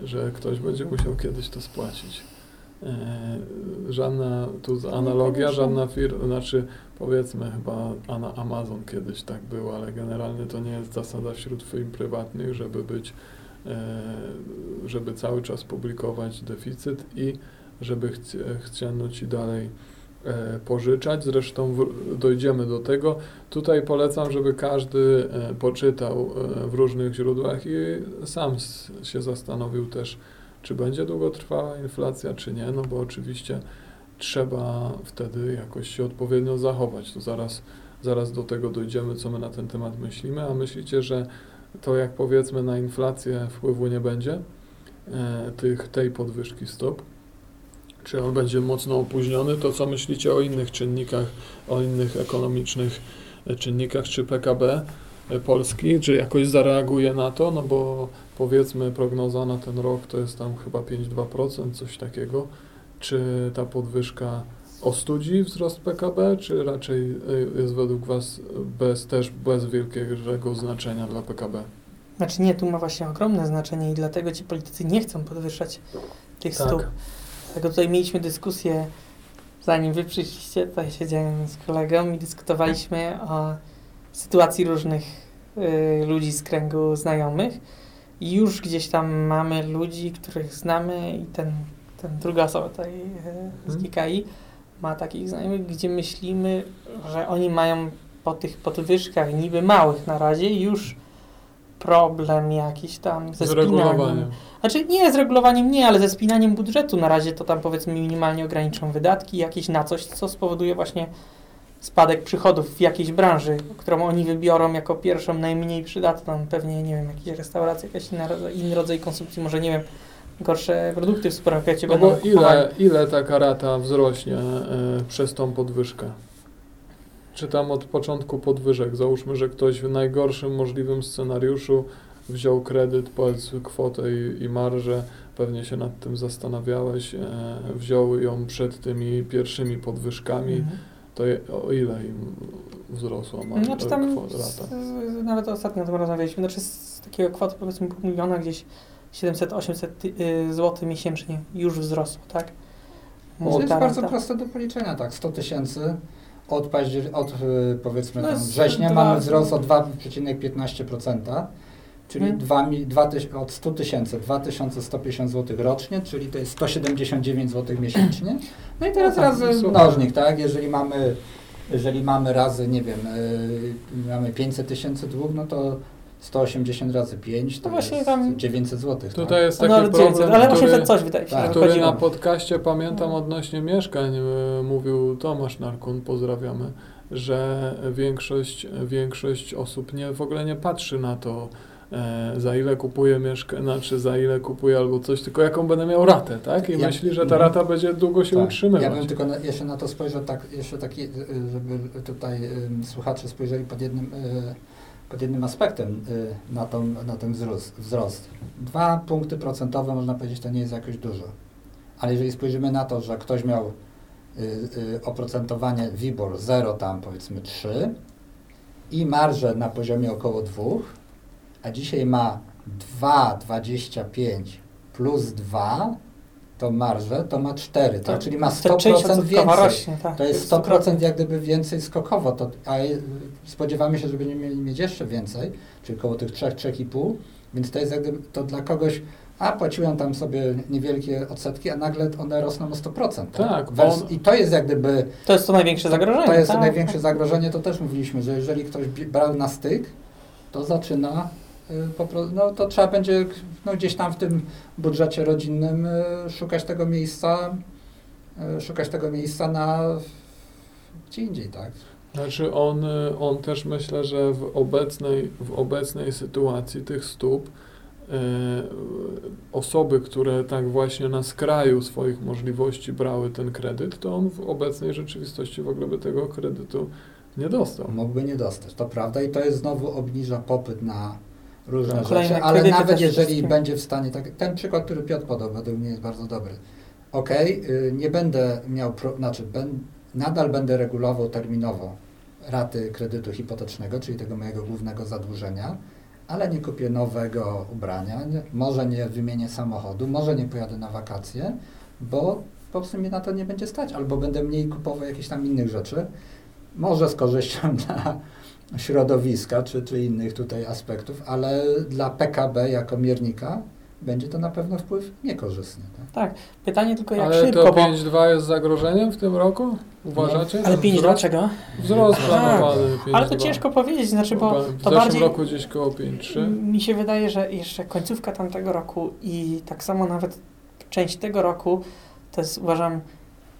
że ktoś będzie musiał kiedyś to spłacić. E, żadna tu z- analogia, koniecznie. żadna firma, znaczy powiedzmy chyba Amazon kiedyś tak było, ale generalnie to nie jest zasada wśród firm prywatnych, żeby być e, żeby cały czas publikować deficyt i żeby chci- chciano ci dalej e, pożyczać. Zresztą dojdziemy do tego. Tutaj polecam, żeby każdy e, poczytał w różnych źródłach i sam się zastanowił też, czy będzie długotrwała inflacja, czy nie, no bo oczywiście trzeba wtedy jakoś się odpowiednio zachować. To zaraz, zaraz do tego dojdziemy, co my na ten temat myślimy. A myślicie, że to jak powiedzmy na inflację wpływu nie będzie, e, tych, tej podwyżki stop, czy on będzie mocno opóźniony, to co myślicie o innych czynnikach, o innych ekonomicznych e, czynnikach, czy PKB Polski, czy jakoś zareaguje na to, no bo powiedzmy prognoza na ten rok to jest tam chyba 5-2%, coś takiego. Czy ta podwyżka ostudzi wzrost PKB, czy raczej y, jest według Was bez, też bez wielkiego znaczenia dla PKB? Znaczy nie, tu ma właśnie ogromne znaczenie i dlatego ci politycy nie chcą podwyższać tych Tak. stóp. Dlatego tutaj mieliśmy dyskusję, zanim wy przyszliście, tutaj siedziałem z kolegą i dyskutowaliśmy o sytuacji różnych y, ludzi z kręgu znajomych i już gdzieś tam mamy ludzi, których znamy i ten, ten druga osoba tutaj y, z Mhm. GKI ma takich znajomych, gdzie myślimy, że oni mają po tych podwyżkach niby małych na razie już problem jakiś tam ze spinaniem. Znaczy nie, z regulowaniem nie, ale ze spinaniem budżetu na razie to tam powiedzmy minimalnie ograniczą wydatki jakieś na coś, co spowoduje właśnie spadek przychodów w jakiejś branży, którą oni wybiorą jako pierwszą, najmniej przydatną. Pewnie, nie wiem, jakieś restauracje, jakiś inny rodzaj, inny rodzaj konsumpcji, może nie wiem, gorsze produkty w supermarkecie No będą bo ile, ile taka rata wzrośnie y, przez tą podwyżkę? Czy tam od początku podwyżek, załóżmy, że ktoś w najgorszym możliwym scenariuszu wziął kredyt, powiedz kwotę i, i marżę, pewnie się nad tym zastanawiałeś, e, wziął ją przed tymi pierwszymi podwyżkami, Mhm. To je, o ile im wzrosła mar- Znaczy tam kwota, z, z, nawet ostatnio o tym rozmawialiśmy, znaczy z takiego kwoty powiedzmy pół miliona gdzieś 700-800 y, zł miesięcznie już wzrosło, tak? To jest bardzo rata. proste do policzenia, tak, 100 tysięcy od, paździer- od y, powiedzmy No tam września dwa- mamy wzrost o 2,15%, czyli dwa mi, dwa tyś, od 100 tysięcy 2150 zł rocznie, czyli to jest 179 zł miesięcznie. No i teraz No tak, razy mnożnik, tak, jeżeli mamy jeżeli mamy razy, nie wiem, y, mamy 500 tysięcy dług, no to 180 razy 5 to No właśnie jest tam- 900 zł. Tutaj jest No, taki ale, problem, 900, ale który, 800 coś wydaje się, tak, który na podcaście pamiętam odnośnie mieszkań e, mówił Tomasz Narkun, pozdrawiamy, że większość, większość osób nie, w ogóle nie patrzy na to, za ile kupuje mieszkanie, znaczy za ile kupuje albo coś, tylko jaką będę miał ratę, tak? I Ja- myśli, że ta mhm. rata będzie długo się Tak. utrzymywać. Ja bym tylko na, jeszcze na to spojrzał tak, jeszcze taki, y, żeby tutaj y, słuchacze spojrzeli pod jednym, y, pod jednym aspektem y, na, tą, na ten wzrost, wzrost. Dwa punkty procentowe, można powiedzieć, to nie jest jakoś dużo. Ale jeżeli spojrzymy na to, że ktoś miał y, oprocentowanie WIBOR 0 tam powiedzmy 3 i marżę na poziomie około 2, a dzisiaj ma 2,25 plus 2, to marżę to ma 4, tak? czyli ma Ta część 100% odsetkowa więcej. rośnie, tak. To jest 100% jak gdyby więcej skokowo, to, a spodziewamy się, że będziemy mieli mieć jeszcze więcej, czyli około tych 3-3,5, więc to jest jak gdyby, to dla kogoś, a płaciłem tam sobie niewielkie odsetki, a nagle one rosną o 100%. Tak, Wers- on- I to jest jak gdyby, To jest to największe zagrożenie. to jest tak? największe zagrożenie, to też mówiliśmy, że jeżeli ktoś brał na styk, to zaczyna no to trzeba będzie no, gdzieś tam w tym budżecie rodzinnym y, szukać tego miejsca, y, szukać tego miejsca na gdzie indziej, tak? Znaczy on, y, on też myślę, że w obecnej, w obecnej sytuacji tych stóp y, osoby, które tak właśnie na skraju swoich możliwości brały ten kredyt, to on w obecnej rzeczywistości w ogóle by tego kredytu nie dostał. Mógłby nie dostać, to prawda i to jest znowu obniża popyt na różne. Kolejne rzeczy, ale nawet jeżeli będzie w stanie, tak, ten przykład, który Piotr podał, według mnie jest bardzo dobry. Okej, y, nie będę miał, pro, znaczy ben, nadal będę regulował terminowo raty kredytu hipotecznego, czyli tego mojego głównego zadłużenia, ale nie kupię nowego ubrania, nie, może nie wymienię samochodu, może nie pojadę na wakacje, bo po prostu mnie na to nie będzie stać, albo będę mniej kupował jakichś tam innych rzeczy, może z korzyścią dla środowiska czy, czy innych tutaj aspektów, ale dla PKB jako miernika będzie to na pewno wpływ niekorzystny. Tak? Tak. Pytanie tylko jak Ale szybko, to bo... 5,2 jest zagrożeniem w tym roku? Uważacie? Ale 5 Wzrost- dlaczego? Wzrost Tak. planowany 5,2. Ale to ciężko powiedzieć, znaczy, bo w to zeszłym bardziej... roku gdzieś koło 5,3. Mi się wydaje, że jeszcze końcówka tamtego roku i tak samo nawet część tego roku to jest uważam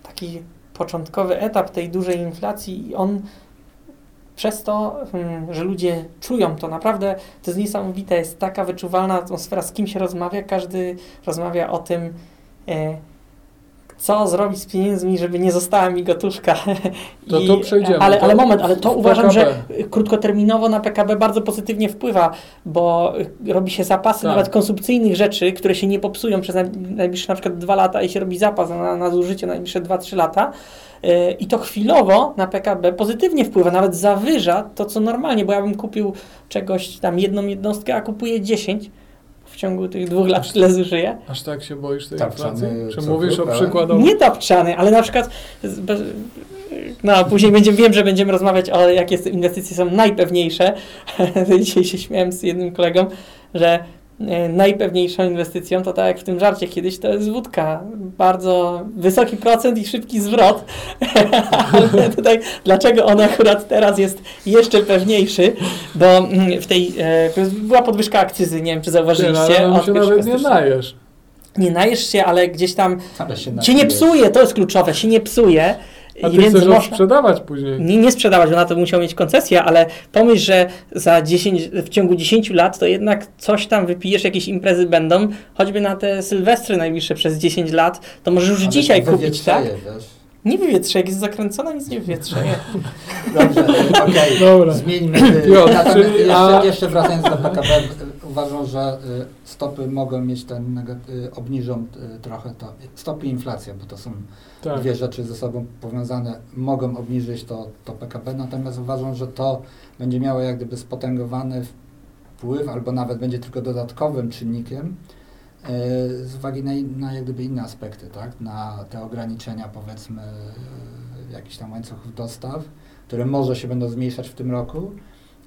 taki początkowy etap tej dużej inflacji i on przez to, mm, że ludzie czują to naprawdę, to jest niesamowite, jest taka wyczuwalna atmosfera, z kim się rozmawia, każdy rozmawia o tym, e, co zrobić z pieniędzmi, żeby nie została mi gotówka. To to przejdziemy. Ale, ale moment, ale to uważam, że PKB. krótkoterminowo na PKB bardzo pozytywnie wpływa, bo y, robi się zapasy Tak. nawet konsumpcyjnych rzeczy, które się nie popsują przez naj- najbliższe na przykład dwa lata i się robi zapas na, na zużycie na najbliższe 2-3 lata. Y, I to chwilowo na PKB pozytywnie wpływa, nawet zawyża to, co normalnie, bo ja bym kupił czegoś tam jedną jednostkę, a kupuję 10 w ciągu tych dwóch lat, tyle zużyję. Aż tak się boisz tej Tapczany inflacji? Czy mówisz o przykładowych? Nie tapczany, ale na przykład. no, a później będziemy, wiem, że będziemy rozmawiać o jakie inwestycje są najpewniejsze. Dzisiaj się śmiałem z jednym kolegą, że najpewniejszą inwestycją to tak jak w tym żarcie kiedyś, to jest wódka. Bardzo wysoki procent i szybki zwrot. Ale tutaj, dlaczego on akurat teraz jest jeszcze pewniejszy? Bo mm, w tej, e, była podwyżka akcyzy, nie wiem czy no, zauważyliście. ale od się 1 nawet nie najesz. Nie najesz się, ale gdzieś tam Ale się się nie psuje, to jest kluczowe, się nie psuje. A ty więc chcesz można, sprzedawać później. nie, nie sprzedawać, bo na to musiał mieć koncesję, ale pomyśl, że za 10, w ciągu 10 lat to jednak coś tam wypijesz, jakieś imprezy będą, choćby na te sylwestry najbliższe przez 10 lat, to możesz już Ale dzisiaj kupić, tak? wiesz. Nie wywietrze, jak jest zakręcona, nic nie wywietrzeje. Dobrze, okej. Dobra. Zmieńmy. e, Piotr, czyli- jeszcze, a- jeszcze wracając do PKB, uważam, że e, stopy mogą mieć ten, e, obniżą e, trochę to, stopy i inflacja, bo to są Tak. dwie rzeczy ze sobą powiązane, mogą obniżyć to, to PKB, natomiast uważam, że to będzie miało jak gdyby spotęgowany wpływ, albo nawet będzie tylko dodatkowym czynnikiem z uwagi na, na jak gdyby inne aspekty, tak? na te ograniczenia powiedzmy jakichś tam łańcuchów dostaw, które może się będą zmniejszać w tym roku,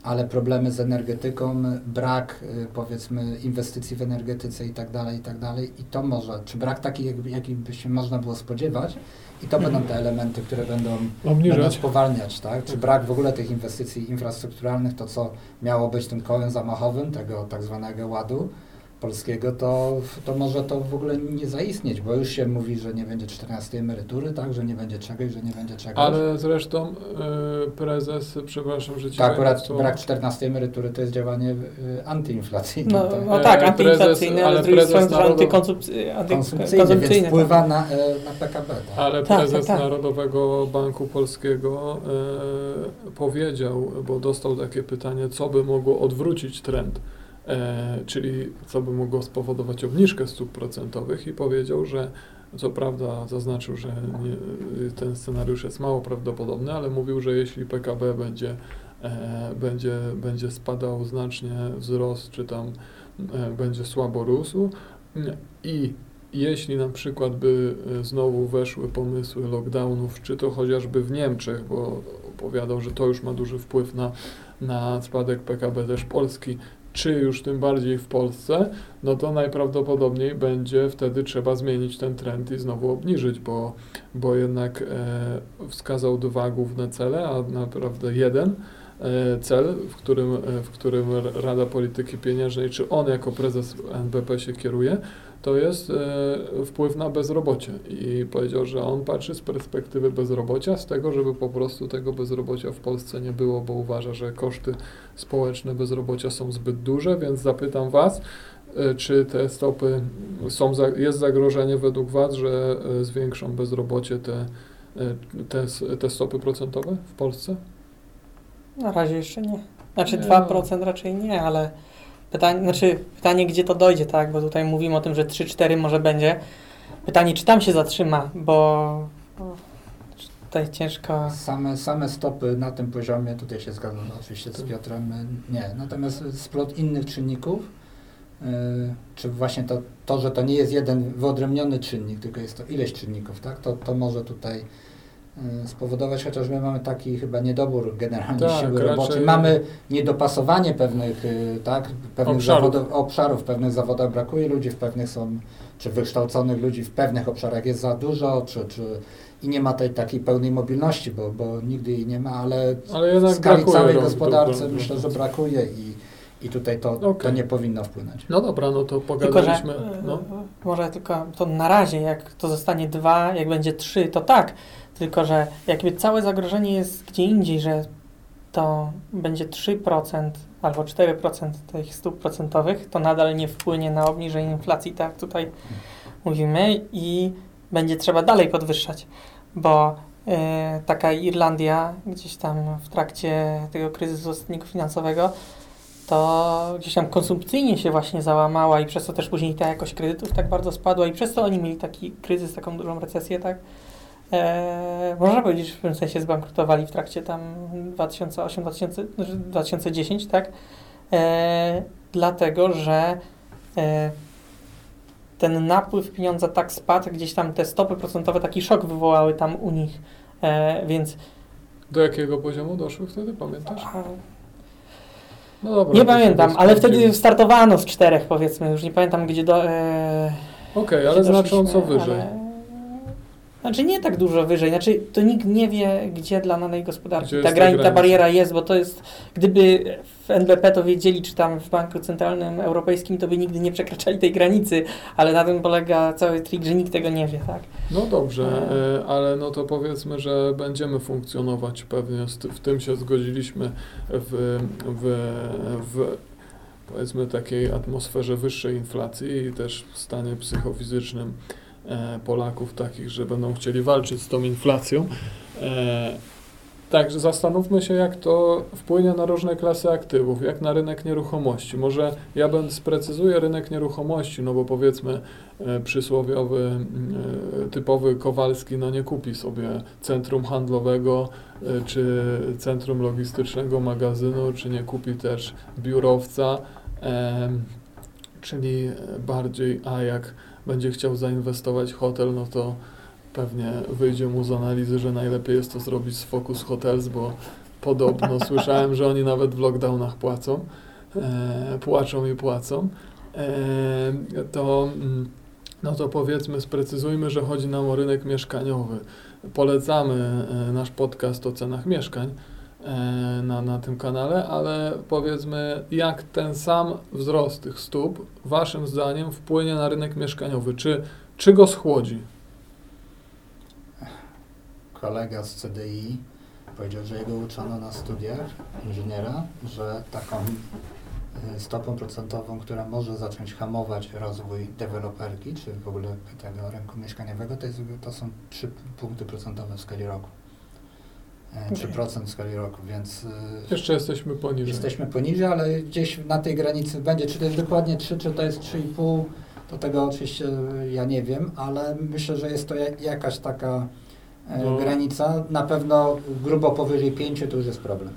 ale problemy z energetyką, brak y, powiedzmy inwestycji w energetyce i tak dalej, i tak dalej. I to może, czy brak taki, jakby, jaki by się można było spodziewać, i to będą te elementy, które będą, będą spowalniać, tak? Czy brak w ogóle tych inwestycji infrastrukturalnych, to co miało być tym kołem zamachowym, tego tak zwanego ładu polskiego, to, to może to w ogóle nie zaistnieć, bo już się mówi, że nie będzie 14 emerytury, tak? Że nie będzie czegoś, że nie będzie czegoś. Ale zresztą y, prezes, przepraszam, że ci To akurat słowo. brak 14 emerytury to jest działanie y, antyinflacyjne. No, tak? no tak, antyinflacyjne, prezes- ale ale z drugiej strony prezes antykonsumpcyjne. konsumpcyjne, więc tak. wpływa na, e, na PKB. Tak? Ale Tak, prezes tak, tak. Narodowego Banku Polskiego e, powiedział, bo dostał takie pytanie, co by mogło odwrócić trend, e, czyli co by mogło spowodować obniżkę stóp procentowych i powiedział, że co prawda zaznaczył, że nie, ten scenariusz jest mało prawdopodobny, ale mówił, że jeśli PKB będzie, e, będzie, będzie spadał znacznie wzrost, czy tam e, będzie słabo rósł. I jeśli na przykład by e, znowu weszły pomysły lockdownów, czy to chociażby w Niemczech, bo opowiadał, że to już ma duży wpływ na, na spadek PKB też Polski, czy już tym bardziej w Polsce, no to najprawdopodobniej będzie wtedy trzeba zmienić ten trend i znowu obniżyć, bo, bo jednak e, wskazał dwa główne cele, a naprawdę jeden e, cel, w którym, e, w którym Rada Polityki Pieniężnej, czy on jako prezes NBP się kieruje, to jest e, wpływ na bezrobocie. I powiedział, że on patrzy z perspektywy bezrobocia, z tego, żeby po prostu tego bezrobocia w Polsce nie było, bo uważa, że koszty społeczne bezrobocia są zbyt duże, więc zapytam Was, e, czy te stopy są, za, jest zagrożenie według Was, że e, zwiększą bezrobocie te, te, te stopy procentowe w Polsce? Na razie jeszcze nie. Znaczy Nie. 2% raczej nie, ale pytanie, znaczy pytanie, gdzie to dojdzie, tak? Bo tutaj mówimy o tym, że 3-4 może będzie. Pytanie, czy tam się zatrzyma, bo tutaj ciężko. Same, same stopy na tym poziomie, tutaj się zgadzam oczywiście z Piotrem, y, nie. Natomiast splot innych czynników, y, czy właśnie to, to, że to nie jest jeden wyodrębniony czynnik, tylko jest to ileś czynników, tak? To, to może tutaj spowodować, chociaż my mamy taki chyba niedobór generalnie Tak, siły roboczej. Mamy niedopasowanie pewnych, y, tak, pewnych Obszarów. zawodów, obszarów, w pewnych zawodach brakuje ludzi, w pewnych są, czy wykształconych ludzi w pewnych obszarach jest za dużo, czy, czy i nie ma tej takiej pełnej mobilności, bo, bo nigdy jej nie ma, ale Ale w skali całej gospodarce pracy. myślę, że brakuje i, I tutaj to, Okej. to nie powinno wpłynąć. No dobra, no to Tylko, że pogadaliśmy. e, No. może tylko to na razie, jak to zostanie 2, jak będzie 3, to tak. Tylko, że jakby całe zagrożenie jest gdzie indziej, że to będzie 3% albo 4% tych stóp procentowych, to nadal nie wpłynie na obniżenie inflacji, tak tutaj mówimy, i będzie trzeba dalej podwyższać, bo e, taka Irlandia gdzieś tam w trakcie tego kryzysu ostatniego finansowego to gdzieś tam konsumpcyjnie się właśnie załamała i przez to też później ta jakość kredytów tak bardzo spadła i przez to oni mieli taki kryzys, taką dużą recesję, tak? Eee, można powiedzieć, że w pewnym sensie zbankrutowali w trakcie tam 2008-2010, tak? Eee, dlatego, że e, ten napływ pieniądza tak spadł, gdzieś tam te stopy procentowe taki szok wywołały tam u nich, e, więc Do jakiego poziomu doszły wtedy, pamiętasz? No dobra. nie pamiętam, ale wtedy startowano z czterech powiedzmy, już nie pamiętam gdzie do... E, Okej, ale gdzie znacząco wyżej. ale- Znaczy nie tak dużo wyżej, znaczy to nikt nie wie, gdzie dla danej gospodarki ta, jest ta granica, ta granica. bariera jest, bo to jest, gdyby w NBP to wiedzieli, czy tam w Banku Centralnym Europejskim, to by nigdy nie przekraczali tej granicy, ale na tym polega cały trik, że nikt tego nie wie, tak? No dobrze, E. e, ale no to powiedzmy, że będziemy funkcjonować pewnie, w tym się zgodziliśmy w, w, w powiedzmy takiej atmosferze wyższej inflacji i też w stanie psychofizycznym Polaków takich, że będą chcieli walczyć z tą inflacją. E, Także zastanówmy się, jak to wpłynie na różne klasy aktywów, jak na rynek nieruchomości. Może ja będę sprecyzuję rynek nieruchomości, no bo powiedzmy e, przysłowiowy, e, typowy Kowalski, no nie kupi sobie centrum handlowego, e, czy centrum logistycznego magazynu, czy nie kupi też biurowca, czyli bardziej, a jak będzie chciał zainwestować w hotel, no to pewnie wyjdzie mu z analizy, że najlepiej jest to zrobić z Focus Hotels, bo podobno słyszałem, że oni nawet w lockdownach płacą, e, płaczą i płacą. E, to, mm, no to powiedzmy, sprecyzujmy, że chodzi nam o rynek mieszkaniowy. Polecamy e, nasz podcast o cenach mieszkań na, na tym kanale, ale powiedzmy, jak ten sam wzrost tych stóp, Waszym zdaniem, wpłynie na rynek mieszkaniowy? Czy, czy go schłodzi? Kolega z CDI powiedział, że jego uczono na studiach inżyniera, że taką y, stopą procentową, która może zacząć hamować rozwój deweloperki, czy w ogóle tego rynku mieszkaniowego, to, jest, to są 3 punkty procentowe w skali roku. E, 3% w skali roku, więc y, Jeszcze jesteśmy poniżej. Jesteśmy poniżej, ale gdzieś na tej granicy będzie. Czy to jest dokładnie 3, czy to jest 3,5, to tego oczywiście ja nie wiem, ale myślę, że jest to ja- jakaś taka e, No. granica. Na pewno grubo powyżej 5 to już jest problem.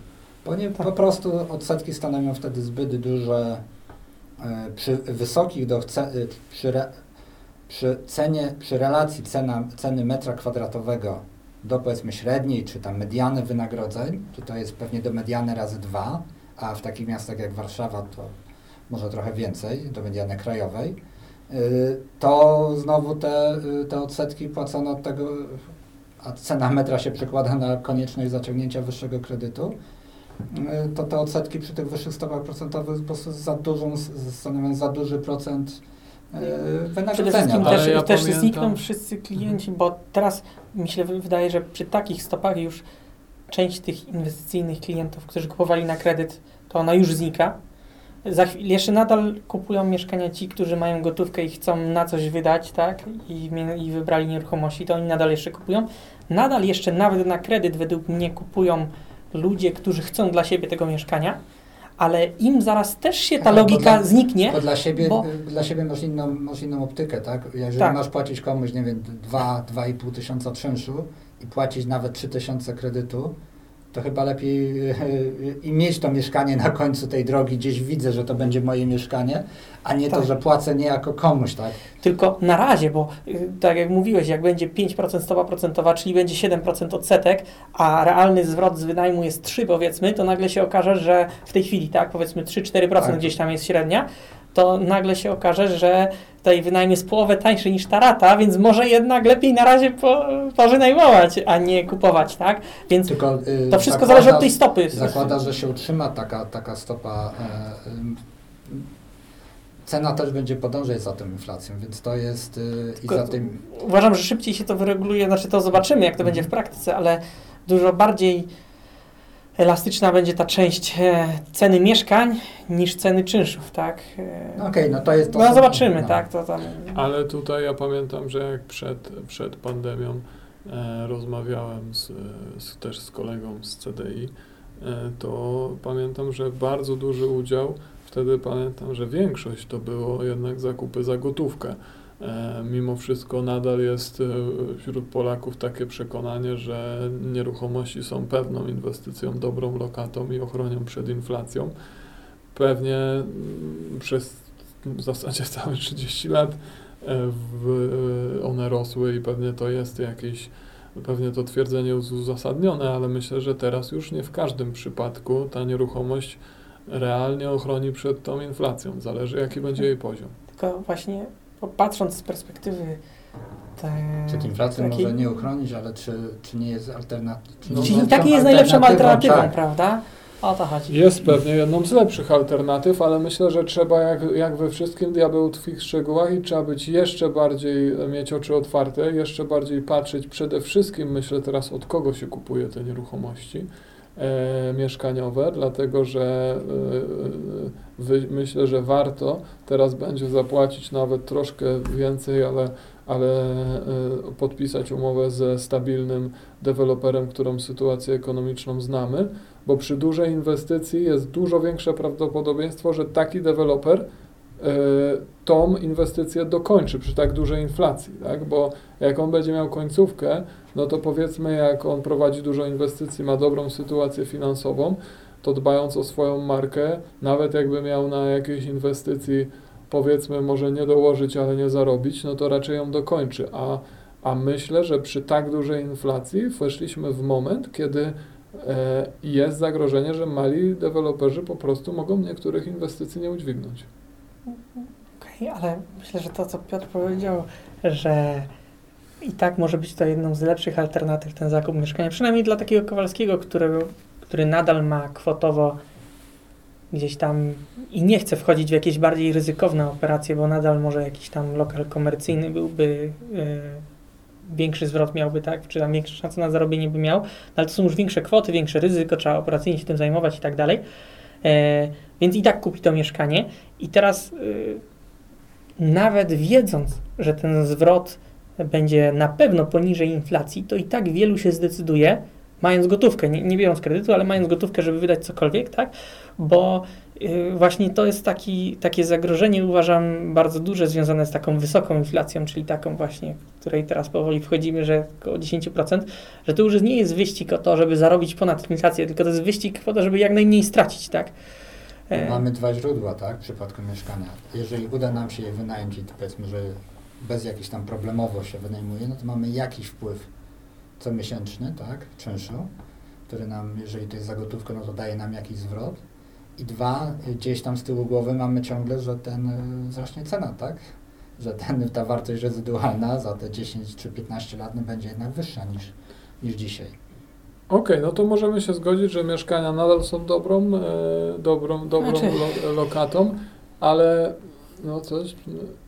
Bo nie, Tak. po prostu odsetki stanowią wtedy zbyt duże e, przy wysokich do e, przy, przy cenie, przy relacji cena, ceny metra kwadratowego do powiedzmy średniej, czy tam mediany wynagrodzeń, to to jest pewnie do mediany razy dwa, a w takich miastach jak Warszawa to może trochę więcej, do mediany krajowej, y, to znowu te, y, te odsetki płacono od tego, a cena metra się przekłada na konieczność zaciągnięcia wyższego kredytu, y, to te odsetki przy tych wyższych stopach procentowych po prostu za dużą, stanowią za duży procent Przede wynagrodzenia. wszystkim tak? Ale też, ja też pamiętam- znikną wszyscy klienci, bo teraz mi się wy- wydaje, że przy takich stopach już część tych inwestycyjnych klientów, którzy kupowali na kredyt, to ona już znika. Za chwilę, jeszcze nadal kupują mieszkania ci, którzy mają gotówkę i chcą na coś wydać, tak? I, I wybrali nieruchomości, to oni nadal jeszcze kupują. Nadal jeszcze nawet na kredyt według mnie kupują ludzie, którzy chcą dla siebie tego mieszkania, ale im zaraz też się ta logika dla- zniknie. Bo dla siebie, bo- dla siebie masz, inną, masz inną optykę, tak? Jeżeli Tak. masz płacić komuś, nie wiem, 2-2,5 tysiąca czynszu i płacić nawet 3 tysiące kredytu, to chyba lepiej y, i mieć to mieszkanie na końcu tej drogi, gdzieś widzę, że to będzie moje mieszkanie, a nie to, Tak. że płacę niejako komuś, tak? Tylko na razie, bo y, tak jak mówiłeś, jak będzie 5% stopa procentowa, czyli będzie 7% odsetek, a realny zwrot z wynajmu jest 3 powiedzmy, to nagle się okaże, że w tej chwili, tak, powiedzmy 3-4% Tak. gdzieś tam jest średnia, to nagle się okaże, że tutaj wynajm jest połowę tańszy niż ta rata, więc może jednak lepiej na razie po, powynajmować, a nie kupować, tak? Więc Tylko, y, to wszystko zakłada- zależy od tej stopy. Zakłada, że się utrzyma taka, taka stopa. Ym, cena też będzie podążać za tą inflacją, więc to jest y, i za tym. Uważam, że szybciej się to wyreguluje, znaczy to zobaczymy, jak to będzie w praktyce, ale dużo bardziej elastyczna będzie ta część e, ceny mieszkań niż ceny czynszów, tak? E, No Okej, no to jest to. no zobaczymy, no. tak? To tam... Ale tutaj ja pamiętam, że jak przed, przed pandemią e, rozmawiałem z, z, też z kolegą z CDI, e, to pamiętam, że bardzo duży udział, wtedy pamiętam, że większość to było jednak zakupy za gotówkę. E, mimo wszystko nadal jest e, wśród Polaków takie przekonanie, że nieruchomości są pewną inwestycją, dobrą lokatą i ochronią przed inflacją. Pewnie mm, przez w zasadzie całe 30 lat e, one rosły i pewnie to jest jakieś, pewnie to twierdzenie jest uzasadnione, ale myślę, że teraz już nie w każdym przypadku ta nieruchomość realnie ochroni przed tą inflacją. Zależy jaki będzie jej poziom. Tylko właśnie patrząc z perspektywy te, Przed inflacją takiej- może nie uchronić, ale czy, czy nie jest alternatywą? No, Czyli no, taki jest najlepszą alternatywą, tak. prawda? O to chodzi. Jest pewnie jedną z lepszych alternatyw, ale myślę, że trzeba jak, jak we wszystkim diabeł tkwi w szczegółach i trzeba być jeszcze bardziej, mieć oczy otwarte, jeszcze bardziej patrzeć przede wszystkim, myślę teraz od kogo się kupuje te nieruchomości e, mieszkaniowe, dlatego że e, wy, myślę, że warto teraz będzie zapłacić nawet troszkę więcej, ale, ale e, podpisać umowę ze stabilnym deweloperem, którą sytuację ekonomiczną znamy, bo przy dużej inwestycji jest dużo większe prawdopodobieństwo, że taki deweloper tą inwestycję dokończy przy tak dużej inflacji, tak? Bo jak on będzie miał końcówkę, no to powiedzmy, jak on prowadzi dużo inwestycji, ma dobrą sytuację finansową, to dbając o swoją markę, nawet jakby miał na jakiejś inwestycji, powiedzmy, może nie dołożyć, ale nie zarobić, no to raczej ją dokończy. A, a myślę, że przy tak dużej inflacji weszliśmy w moment, kiedy e, jest zagrożenie, że mali deweloperzy po prostu mogą niektórych inwestycji nie udźwignąć. Okej, ale myślę, że to, co Piotr powiedział, że i tak może być to jedną z lepszych alternatyw ten zakup mieszkania, przynajmniej dla takiego Kowalskiego, którego, który nadal ma kwotowo gdzieś tam i nie chce wchodzić w jakieś bardziej ryzykowne operacje, bo nadal może jakiś tam lokal komercyjny byłby e, większy zwrot miałby, tak, czy tam większe szanse na zarobienie by miał, no ale to są już większe kwoty, większe ryzyko, trzeba operacyjnie się tym zajmować i tak dalej. E, więc i tak kupi to mieszkanie. I teraz y, nawet wiedząc, że ten zwrot będzie na pewno poniżej inflacji, to i tak wielu się zdecyduje, mając gotówkę, nie, nie biorąc kredytu, ale mając gotówkę, żeby wydać cokolwiek, tak? Bo y, właśnie to jest taki, takie zagrożenie, uważam, bardzo duże, związane z taką wysoką inflacją, czyli taką właśnie, w której teraz powoli wchodzimy, że około 10%, że to już nie jest wyścig o to, żeby zarobić ponad inflację, tylko to jest wyścig po to, żeby jak najmniej stracić, tak? E, Mamy dwa źródła, tak, w przypadku mieszkania. Jeżeli uda nam się je wynająć to powiedzmy, że bez jakichś tam problemowo się wynajmuje, no to mamy jakiś wpływ comiesięczny, tak, czynszu, który nam, jeżeli to jest za gotówkę, no to daje nam jakiś zwrot. I dwa, gdzieś tam z tyłu głowy mamy ciągle, że ten y, wzrośnie cena, tak? Że ten, ta wartość rezydualna za te 10 czy 15 lat no, będzie jednak wyższa niż, niż dzisiaj. Okej, no to możemy się zgodzić, że mieszkania nadal są dobrą, e, dobrą, dobrą Znaczy- lo, lokatą, ale no coś,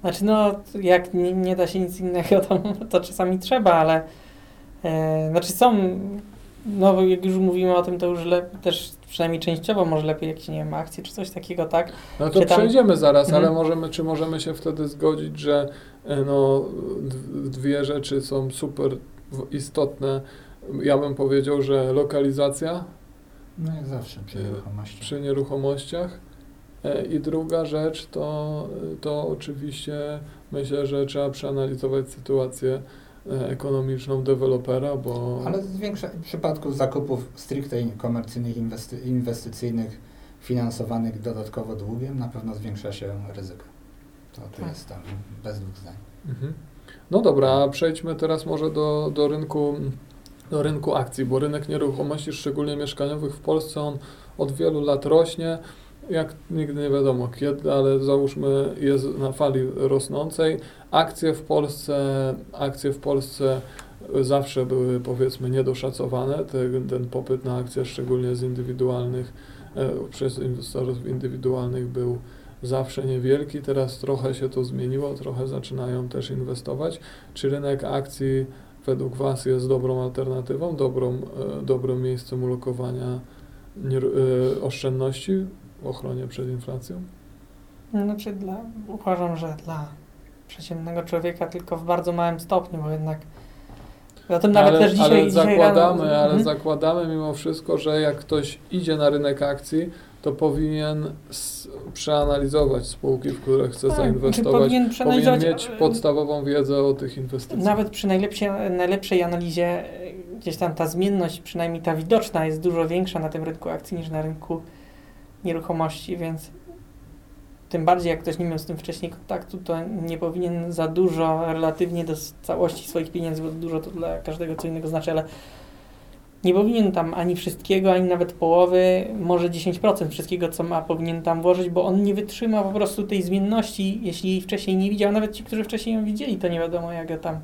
Znaczy, no, jak nie, nie da się nic innego, to, to czasami trzeba, ale e, znaczy są, no jak już mówimy o tym, to już lep, też przynajmniej częściowo może lepiej jakieś, nie wiem, akcje czy coś takiego, tak? No to tam- przejdziemy zaraz, Mhm. ale możemy, czy możemy się wtedy zgodzić, że e, no, dwie rzeczy są super istotne. Ja bym powiedział, że lokalizacja No jak zawsze przy Y, nieruchomości. przy nieruchomościach e, i druga rzecz to, to oczywiście myślę, że trzeba przeanalizować sytuację e, ekonomiczną dewelopera, bo Ale zwiększa, w przypadku zakupów stricte komercyjnych, inwesty, inwestycyjnych, finansowanych dodatkowo długiem, na pewno zwiększa się ryzyko. To tu Tak. jest tam bez dwóch zdań. Mhm. No dobra, a przejdźmy teraz może do, do rynku do rynku akcji, bo rynek nieruchomości, szczególnie mieszkaniowych w Polsce, on od wielu lat rośnie. Jak nigdy nie wiadomo kiedy, ale załóżmy jest na fali rosnącej. Akcje w Polsce, akcje w Polsce zawsze były powiedzmy niedoszacowane. Ten, ten popyt na akcje, szczególnie z indywidualnych, e, przez inwestorów indywidualnych był zawsze niewielki. Teraz trochę się to zmieniło, trochę zaczynają też inwestować. Czy rynek akcji według Was jest dobrą alternatywą, dobrą, e, dobrym miejscem ulokowania e, oszczędności ochronie przed inflacją? Znaczy, dla, uważam, że dla przeciętnego człowieka tylko w bardzo małym stopniu, bo jednak Zatem nawet ale, też dzisiaj, ale dzisiaj zakładamy, rano, ale mhm. zakładamy mimo wszystko, że jak ktoś idzie na rynek akcji, to powinien przeanalizować spółki, w które chce Tak, zainwestować. powinien Powinien mieć e, podstawową wiedzę o tych inwestycjach. Nawet przy najlepszej, najlepszej analizie e, gdzieś tam ta zmienność, przynajmniej ta widoczna, jest dużo większa na tym rynku akcji niż na rynku nieruchomości, więc tym bardziej jak ktoś nie miał z tym wcześniej kontaktu, to nie powinien za dużo relatywnie do całości swoich pieniędzy, bo dużo to dla każdego co innego znaczy, ale nie powinien tam ani wszystkiego, ani nawet połowy, może 10% wszystkiego, co ma, powinien tam włożyć, bo on nie wytrzyma po prostu tej zmienności, jeśli jej wcześniej nie widział. Nawet ci, którzy wcześniej ją widzieli, to nie wiadomo, jak go tam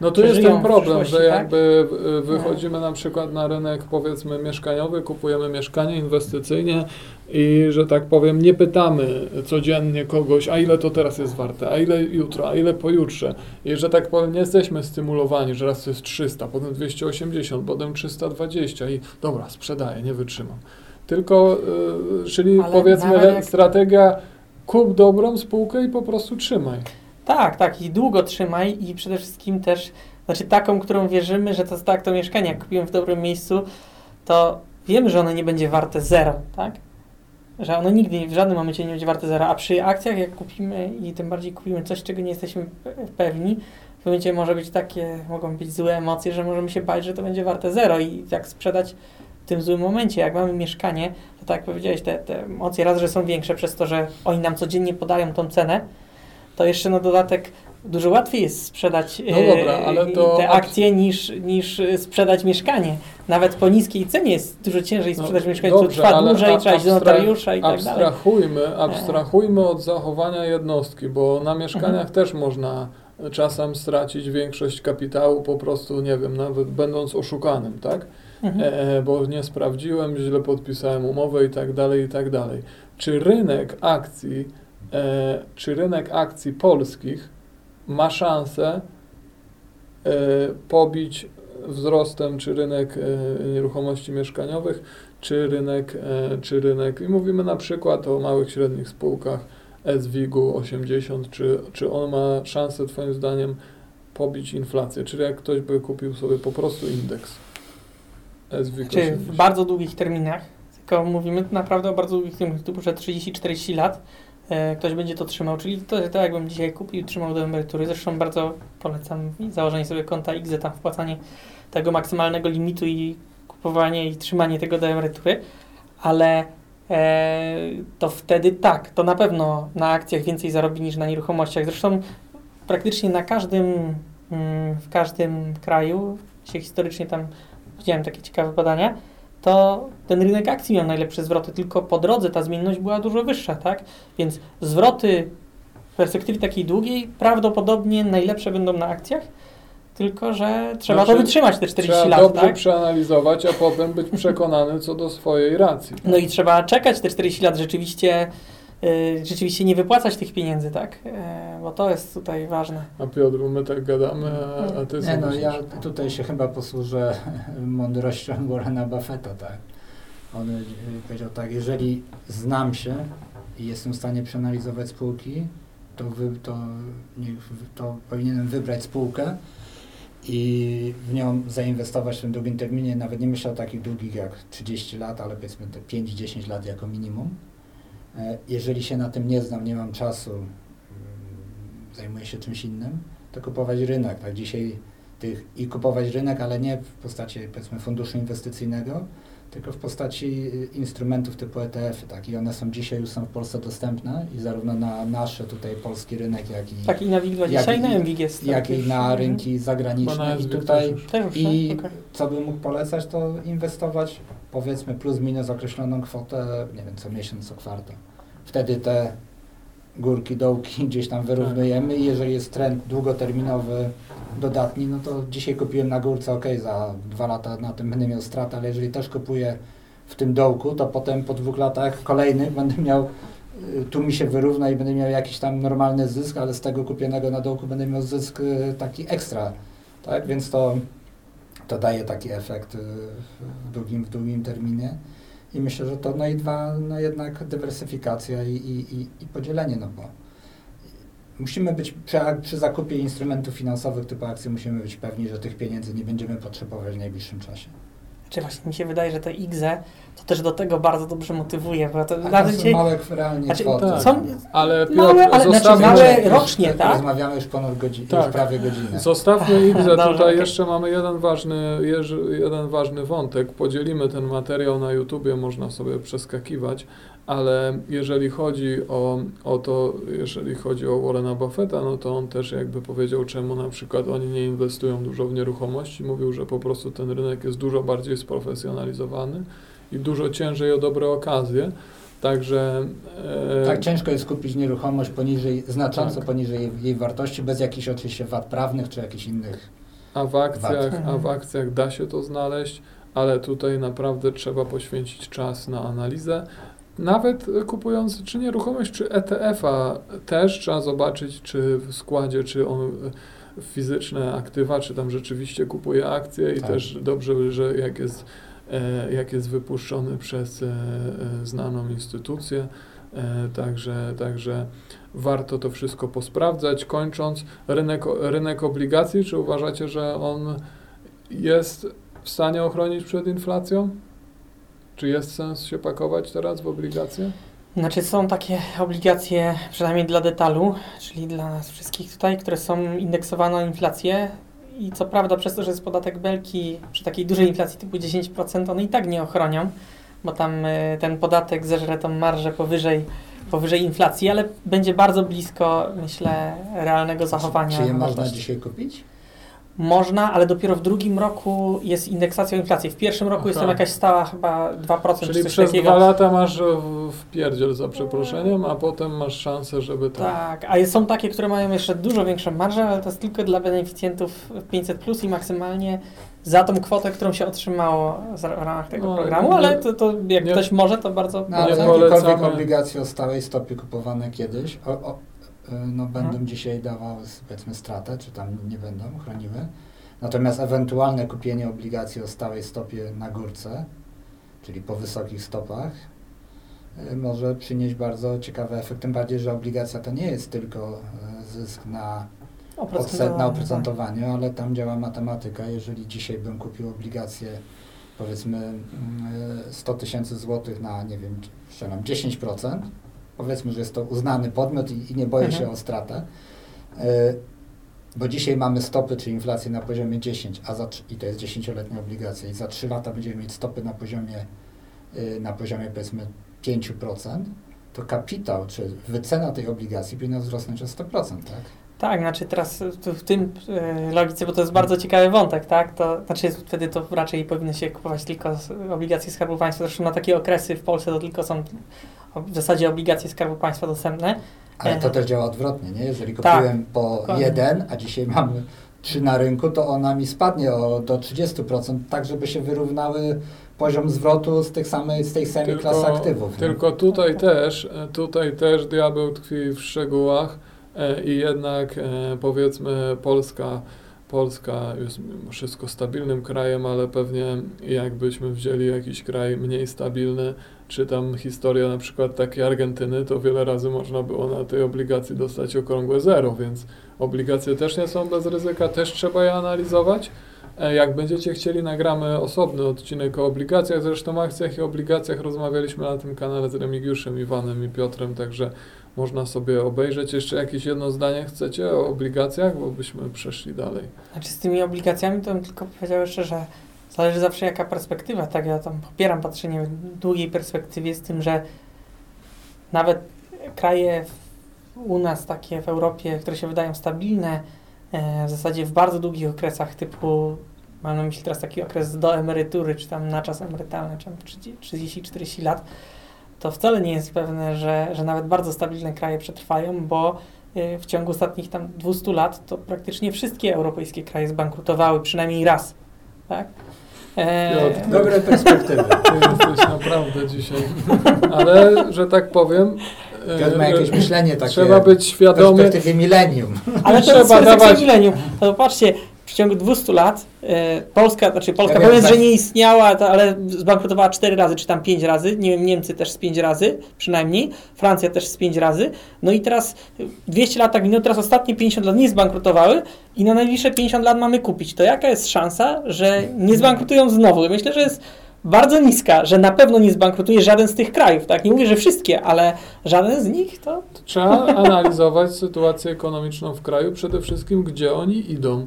No tu jest ten problem, że tak? jakby y, wychodzimy na przykład na rynek powiedzmy mieszkaniowy, kupujemy mieszkanie inwestycyjnie i że tak powiem nie pytamy codziennie kogoś, a ile to teraz jest warte, a ile jutro, a ile pojutrze. I że tak powiem nie jesteśmy stymulowani, że raz to jest 300, potem 280, potem 320 i dobra, sprzedaję, nie wytrzymam. Tylko, y, czyli Ale powiedzmy strategia kup dobrą spółkę i po prostu trzymaj. Tak, tak, i długo trzymaj i przede wszystkim też, znaczy taką, którą wierzymy, że to jest tak, to mieszkanie, jak kupimy w dobrym miejscu, to wiemy, że ono nie będzie warte zero, tak? Że ono nigdy w żadnym momencie nie będzie warte zero, a przy akcjach, jak kupimy i tym bardziej kupimy coś, czego nie jesteśmy pe- pewni, w momencie może być takie, mogą być złe emocje, że możemy się bać, że to będzie warte zero i jak sprzedać w tym złym momencie, jak mamy mieszkanie, to tak jak powiedziałeś, te, te emocje raz, że są większe przez to, że oni nam codziennie podają tą cenę, to jeszcze na dodatek dużo łatwiej jest sprzedać No e, dobra, ale to- te akcje niż, niż e, sprzedać mieszkanie. Nawet po niskiej cenie jest dużo ciężej No, sprzedać mieszkanie, dobrze, to trwa dłużej, trzeba iść do notariusza i tak dalej. Abstrahujmy, abstrahujmy od zachowania jednostki, bo na mieszkaniach też można czasem stracić większość kapitału po prostu, nie wiem, nawet będąc oszukanym, tak? Mhm. E, bo nie sprawdziłem, źle podpisałem umowę i tak dalej, i tak dalej. Czy rynek akcji, e, czy rynek akcji polskich ma szansę e, pobić wzrostem, czy rynek e, nieruchomości mieszkaniowych, czy rynek, e, czy rynek, i mówimy na przykład o małych, średnich spółkach SWIG-u 80, czy, czy on ma szansę Twoim zdaniem pobić inflację, czyli jak ktoś by kupił sobie po prostu indeks SWIG Czy 80. w bardzo długich terminach, tylko mówimy naprawdę o bardzo długich terminach, typu, że 30-40 lat ktoś będzie to trzymał, czyli to, to jakbym dzisiaj kupił i trzymał do emerytury. Zresztą bardzo polecam założenie sobie konta IGZE, tam wpłacanie tego maksymalnego limitu i kupowanie i trzymanie tego do emerytury, ale e, to wtedy tak, to na pewno na akcjach więcej zarobi niż na nieruchomościach. Zresztą praktycznie na każdym, mm, w każdym kraju się historycznie tam widziałem takie ciekawe badania, to ten rynek akcji miał najlepsze zwroty, tylko po drodze ta zmienność była dużo wyższa, tak? Więc zwroty w perspektywie takiej długiej prawdopodobnie najlepsze będą na akcjach, tylko że trzeba Znaczy, to wytrzymać te 40 Trzeba lat, dobrze tak? przeanalizować, a potem być przekonany co do swojej racji. No i trzeba czekać te 40 lat, rzeczywiście, rzeczywiście nie wypłacać tych pieniędzy, tak? E, bo to jest tutaj ważne. A Piotr, bo my tak gadamy, a, a ty co Nie no, ja tutaj się chyba posłużę mądrością Warrena Buffetta, tak. On y, powiedział tak, jeżeli znam się i jestem w stanie przeanalizować spółki, to, wy, to, nie, to powinienem wybrać spółkę i w nią zainwestować w tym długim terminie. Nawet nie myślę o takich długich jak 30 lat, ale powiedzmy te 5-10 lat jako minimum. E, Jeżeli się na tym nie znam, nie mam czasu, mm, zajmuję się czymś innym, to kupować rynek. Tak dzisiaj tych i kupować rynek, ale nie w postaci powiedzmy funduszu inwestycyjnego, tylko w postaci y, instrumentów typu ETF-y, tak? I one są dzisiaj już są w Polsce dostępne i zarówno na nasze tutaj polski rynek, jak i, Tak i na WIG20 Jak i na MWIG jest. jak tak i na rynki zagraniczne. I tutaj i tak? Co bym mógł polecać, to inwestować powiedzmy plus minus określoną kwotę, nie wiem, co miesiąc, co kwartał. Wtedy te górki, dołki gdzieś tam wyrównujemy i jeżeli jest trend długoterminowy, dodatni, no to dzisiaj kupiłem na górce, ok, za dwa lata na tym będę miał stratę, ale jeżeli też kupuję w tym dołku, to potem po dwóch latach kolejnych będę miał, y, tu mi się wyrówna i będę miał jakiś tam normalny zysk, ale z tego kupionego na dołku będę miał zysk y, taki ekstra, tak, więc to, to daje taki efekt y, w długim, w długim terminie. I myślę, że to no i dwa, no jednak dywersyfikacja i, i, i, podzielenie, no bo musimy być przy, przy zakupie instrumentów finansowych typu akcje musimy być pewni, że tych pieniędzy nie będziemy potrzebować w najbliższym czasie. Czy właśnie mi się wydaje, że te IGZE to też do tego bardzo dobrze motywuje, bo to A to nawet są dzisiaj małe realnie Znaczy, kwoty. tak. są Ale Piotr, małe, ale znaczy małe Już- rocznie, już tak? Rozmawiamy już ponad godzinę, Tak. już prawie godzinę. Zostawmy IGZE, tutaj okej. jeszcze mamy jeden ważny, jeden ważny wątek. Podzielimy ten materiał na YouTubie, można sobie przeskakiwać, ale jeżeli chodzi o, o to, jeżeli chodzi o Warrena Buffetta, no to on też jakby powiedział, czemu na przykład oni nie inwestują dużo w nieruchomości. Mówił, że po prostu ten rynek jest dużo bardziej sprofesjonalizowany i dużo ciężej o dobre okazje. Także e, Tak ciężko jest kupić nieruchomość poniżej, znacząco Tak. poniżej jej, jej wartości, bez jakichś oczywiście wad prawnych czy jakichś innych. A w akcjach, Wad. a w akcjach da się to znaleźć, ale tutaj naprawdę trzeba poświęcić czas na analizę. Nawet kupując czy nieruchomość, czy ETF-a też trzeba zobaczyć, czy w składzie, czy on e, fizyczne aktywa, czy tam rzeczywiście kupuje akcje i Tak. też dobrze, że jak jest, e, jak jest wypuszczony przez e, znaną instytucję. Także, także warto to wszystko posprawdzać. Kończąc, rynek, rynek obligacji, czy uważacie, że on jest w stanie ochronić przed inflacją? Czy jest sens się pakować teraz w obligacje? Znaczy są takie obligacje, przynajmniej dla detalu, czyli dla nas wszystkich tutaj, które są indeksowane o inflację i co prawda przez to, że jest podatek belki przy takiej dużej inflacji typu 10%, one i tak nie ochronią, bo tam y, ten podatek zeżre tą marżę powyżej, powyżej inflacji, ale będzie bardzo blisko, myślę, realnego zachowania Czy je można dzisiaj kupić? Można, ale dopiero w drugim roku jest indeksacja inflacji. W pierwszym roku jest tam Aha. jakaś stała chyba 2% czy Czyli coś przez takiego. dwa lata masz w- w pierdziel za przeproszeniem, a potem masz szansę, żeby tam... Tak, a jest- są takie, które mają jeszcze dużo większą marżę, ale to jest tylko dla beneficjentów 500 plus i maksymalnie za tą kwotę, którą się otrzymało w ramach tego No, programu, nie- ale to, to jak nie- ktoś może, to bardzo. No, ale Nie jakiekolwiek polecamy. obligacje o stałej stopie kupowane kiedyś, o, o, no, będą Mhm. dzisiaj dawały powiedzmy stratę, czy tam nie będą chroniły. Natomiast ewentualne kupienie obligacji o stałej stopie na górce, czyli po wysokich stopach, y, może przynieść bardzo ciekawy efekt, tym bardziej, że obligacja to nie jest tylko y, zysk na odset na oprocentowaniu, ale tam działa matematyka. Jeżeli dzisiaj bym kupił obligację powiedzmy mm, 100 tysięcy złotych na, nie wiem, strzelam 10%, powiedzmy, że jest to uznany podmiot i, i nie boję Mhm. się o stratę, y, bo dzisiaj mamy stopy czy inflację na poziomie 10, a za, i to jest 10-letnia obligacja i za 3 lata będziemy mieć stopy na poziomie, y, na poziomie powiedzmy 5%, to kapitał czy wycena tej obligacji powinna wzrosnąć o 100%, tak? Tak, znaczy teraz w tym e, logice, bo to jest bardzo ciekawy wątek, tak? To znaczy wtedy to raczej powinno się kupować tylko obligacje Skarbu Państwa. Zresztą na takie okresy w Polsce to tylko są w zasadzie obligacje Skarbu Państwa dostępne. Ale to E, też działa odwrotnie, nie? Jeżeli Tak, kupiłem po dokładnie. jeden, a dzisiaj mamy trzy na rynku, to ona mi spadnie o, do 30%, tak żeby się wyrównały poziom zwrotu z, tych samej, z tej samej klasy aktywów. nie? Tylko tutaj też, e, tutaj też diabeł tkwi w szczegółach e, i jednak e, powiedzmy Polska, Polska jest mimo wszystko stabilnym krajem, ale pewnie jakbyśmy wzięli jakiś kraj mniej stabilny, czy tam historia na przykład takiej Argentyny, to wiele razy można było na tej obligacji dostać okrągłe zero, więc obligacje też nie są bez ryzyka, też trzeba je analizować, E, Jak będziecie chcieli, nagramy osobny odcinek o obligacjach, zresztą akcjach i obligacjach rozmawialiśmy na tym kanale z Remigiuszem, Iwanem i Piotrem, także można sobie obejrzeć. Jeszcze jakieś jedno zdanie chcecie o obligacjach, bo byśmy przeszli dalej. Znaczy z tymi obligacjami to bym tylko powiedział jeszcze, że zależy zawsze jaka perspektywa, tak? Ja tam popieram patrzenie w długiej perspektywie z tym, że nawet kraje u nas takie w Europie, które się wydają stabilne, e, w zasadzie w bardzo długich okresach typu, mam na myśli teraz taki okres do emerytury, czy tam na czas emerytalny, czy tam 30-40 lat, to wcale nie jest pewne, że, że nawet bardzo stabilne kraje przetrwają, bo y, w ciągu ostatnich tam 200 lat to praktycznie wszystkie europejskie kraje zbankrutowały przynajmniej raz. Tak? E, Piotr, Dobre perspektywy. Ty jesteś naprawdę dzisiaj, ale że tak powiem, e, Piotr ma jakieś myślenie takie trzeba być w świadomy, perspektywie milenium. ale trzeba trzeba dawać- milenium. To patrzcie, w ciągu 200 lat e, Polska, znaczy Polska Ja powiedz, tak. że nie istniała, to, ale zbankrutowała 4 razy, czy tam 5 razy. Nie wiem, Niemcy też z 5 razy przynajmniej. Francja też z 5 razy. No i teraz y, 200 lat tak minęło, teraz ostatnie 50 lat nie zbankrutowały i na najbliższe 50 lat mamy kupić. To jaka jest szansa, że nie zbankrutują znowu? Myślę, że jest bardzo niska, że na pewno nie zbankrutuje żaden z tych krajów, tak? Nie mówię, że wszystkie, ale żaden z nich to trzeba analizować sytuację ekonomiczną w kraju, przede wszystkim gdzie oni idą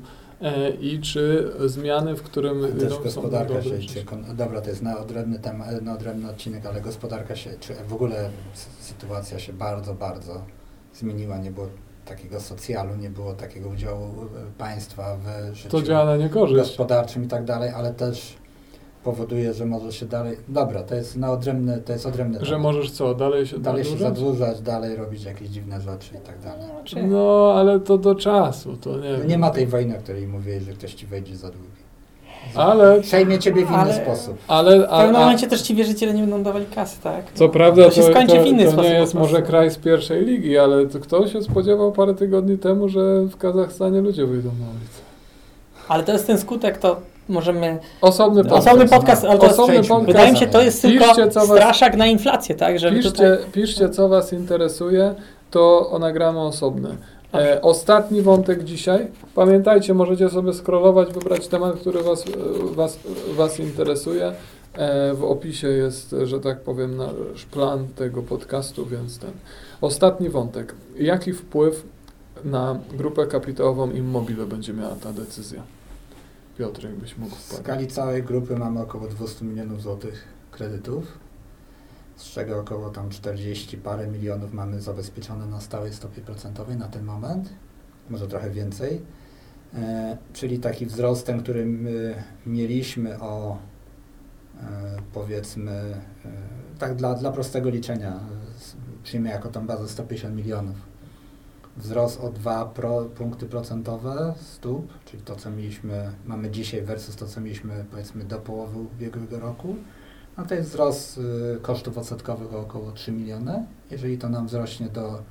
i czy zmiany, w którym Też są gospodarka kon- dobra, to jest na odrębny temat, na odrębny odcinek, ale gospodarka się, czy w ogóle sytuacja się bardzo, bardzo zmieniła. Nie było takiego socjalu, nie było takiego udziału e, państwa w życiu To działa na niekorzyść. gospodarczym i tak dalej, ale też powoduje, że może się dalej, dobra, to jest na odrębny, to jest odrębny Że możesz co, dalej się dalej się zadłużać? zadłużać, dalej robić jakieś dziwne rzeczy i tak dalej. Znaczy, No, ale to do czasu, to nie No nie ma tej wojny, o której mówiłeś, że ktoś ci wejdzie za długi. Ale, Przejmie ciebie w inny Ale- sposób. ale, w pewnym a, a, momencie też ci wierzyciele nie będą dawali kasy, tak? co prawda To to, się to, skończy w inny to sposób nie jest może kraj z pierwszej ligi, ale to kto się spodziewał parę tygodni temu, że w Kazachstanie ludzie wyjdą na ulicę? Ale to jest ten skutek, to możemy... Osobny Dobra, podcast. Osobny podcast, ale Osobny podcast. wydaje mi się, to jest tylko Piszcie, was- straszak na inflację, tak? Żeby Piszcie, tutaj... piszcie, co Was interesuje, to nagramy osobne. E, ostatni wątek dzisiaj. Pamiętajcie, możecie sobie scrollować, wybrać temat, który Was, e, was, was interesuje. E, w opisie jest, że tak powiem, nasz plan tego podcastu, więc ten. Ostatni wątek. Jaki wpływ na grupę kapitałową Immobile będzie miała ta decyzja? Piotr, jakbyś mógł W wpadać. skali całej grupy mamy około 200 milionów złotych kredytów, z czego około tam 40 parę milionów mamy zabezpieczone na stałej stopie procentowej na ten moment, może trochę więcej. E, czyli taki wzrost, ten, który my mieliśmy o e, powiedzmy, e, tak dla, dla prostego liczenia, przyjmę jako tam bazę 150 milionów. Wzrost o 2 pro, punkty procentowe stóp, czyli to, co mieliśmy, mamy dzisiaj versus to, co mieliśmy powiedzmy do połowy ubiegłego roku. No to jest wzrost y, kosztów odsetkowych o około 3 miliony. Jeżeli to nam wzrośnie do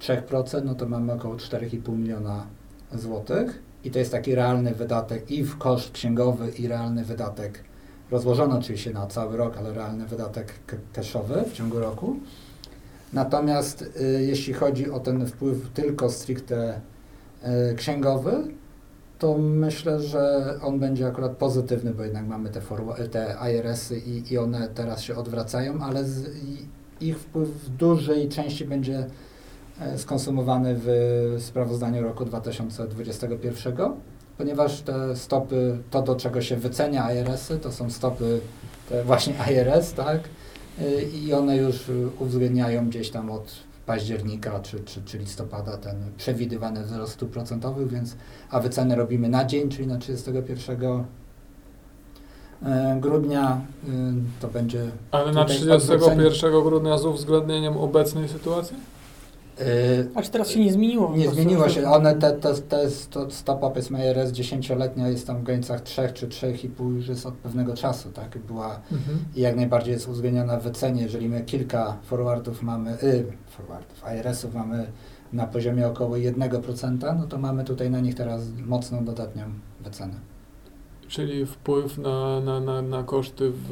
3%, no to mamy około 4,5 miliona złotych. I to jest taki realny wydatek i w koszt księgowy, i realny wydatek rozłożony oczywiście na cały rok, ale realny wydatek cashowy w ciągu roku. Natomiast y, jeśli chodzi o ten wpływ tylko stricte y, księgowy, to myślę, że on będzie akurat pozytywny, bo jednak mamy te, forwa- te IRS-y i, i one teraz się odwracają, ale z, ich wpływ w dużej części będzie e, skonsumowany w sprawozdaniu roku 2021, ponieważ te stopy, to do czego się wycenia IRS-y, to są stopy te właśnie IRS, tak? Y, I one już y, uwzględniają gdzieś tam od października czy, czy, czy listopada ten przewidywany wzrost stóp procentowych, więc a wycenę robimy na dzień, czyli na 31 e, grudnia, y, to będzie Ale na Tutaj 31 grudnia z uwzględnieniem obecnej sytuacji? Y, A czy teraz się nie zmieniło? Nie zmieniło że- się. One, te, te, te sto- stopa powiedzmy IRS 10-letnia jest tam w granicach 3 czy 3,5 już jest od pewnego czasu, tak? Była Mhm. i jak najbardziej jest uwzględniona w wycenie. Jeżeli my kilka forwardów mamy, y, forwardów, IRS-ów mamy na poziomie około 1%, no to mamy tutaj na nich teraz mocną dodatnią wycenę. Czyli wpływ na, na, na, na koszty w,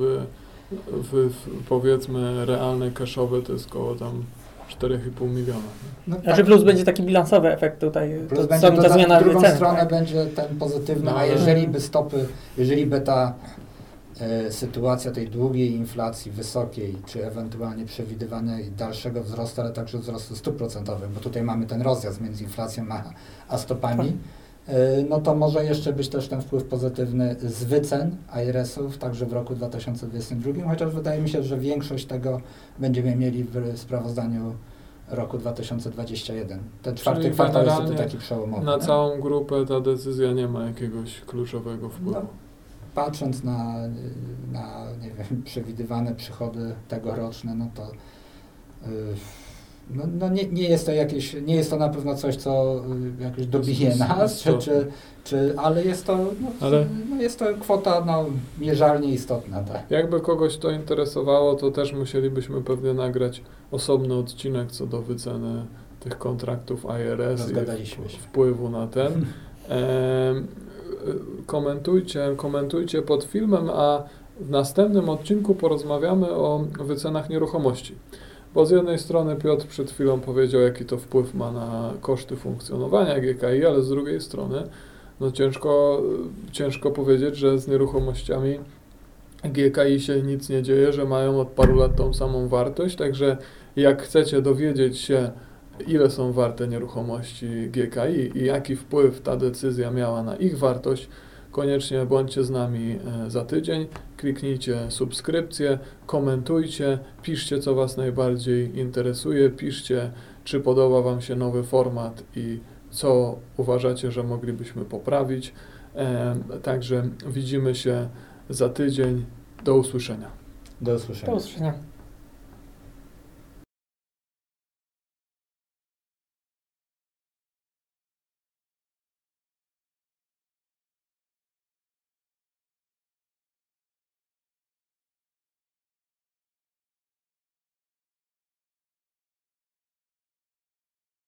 w, w powiedzmy realne cashowe to jest koło tam 4,5 miliona. No, Znaczy plus będzie taki bilansowy efekt tutaj. Plus to, będzie ta zmiana w drugą wyceny. stronę tak? będzie ten pozytywny, No, a jeżeli by stopy, jeżeli by ta e, sytuacja tej długiej inflacji wysokiej, czy ewentualnie przewidywanej dalszego wzrostu, ale także wzrostu stóp procentowych, bo tutaj mamy ten rozjazd między inflacją a, a stopami, e, no to może jeszcze być też ten wpływ pozytywny z wycen IRS-ów, także w roku 2022, chociaż wydaje mi się, że większość tego będziemy mieli w sprawozdaniu roku 2021. Ten czwarty Czyli kwartał jest taki przełomowy. Na nie? całą grupę ta decyzja nie ma jakiegoś kluczowego wpływu. No, patrząc na, na nie wiem, przewidywane przychody tegoroczne, no to yy, no, no nie, nie jest to jakieś, nie jest to na pewno coś, co yy, jakoś dobije nas, czy, czy, czy, ale jest to, no, Ale- no jest to kwota no, mierzalnie istotna. Tak. Jakby kogoś to interesowało, to też musielibyśmy pewnie nagrać osobny odcinek co do wyceny tych kontraktów IRS i wpływu na ten. Y, komentujcie, komentujcie pod filmem, a w następnym odcinku porozmawiamy o wycenach nieruchomości. Bo z jednej strony Piotr przed chwilą powiedział, jaki to wpływ ma na koszty funkcjonowania GKI, ale z drugiej strony no ciężko, ciężko powiedzieć, że z nieruchomościami GKI się nic nie dzieje, że mają od paru lat tą samą wartość, także jak chcecie dowiedzieć się, ile są warte nieruchomości GKI i jaki wpływ ta decyzja miała na ich wartość, koniecznie bądźcie z nami e, za tydzień, kliknijcie subskrypcję, komentujcie, piszcie co Was najbardziej interesuje, piszcie czy podoba Wam się nowy format i co uważacie, że moglibyśmy poprawić. E, Także widzimy się za tydzień. Do usłyszenia. Do usłyszenia. Do usłyszenia.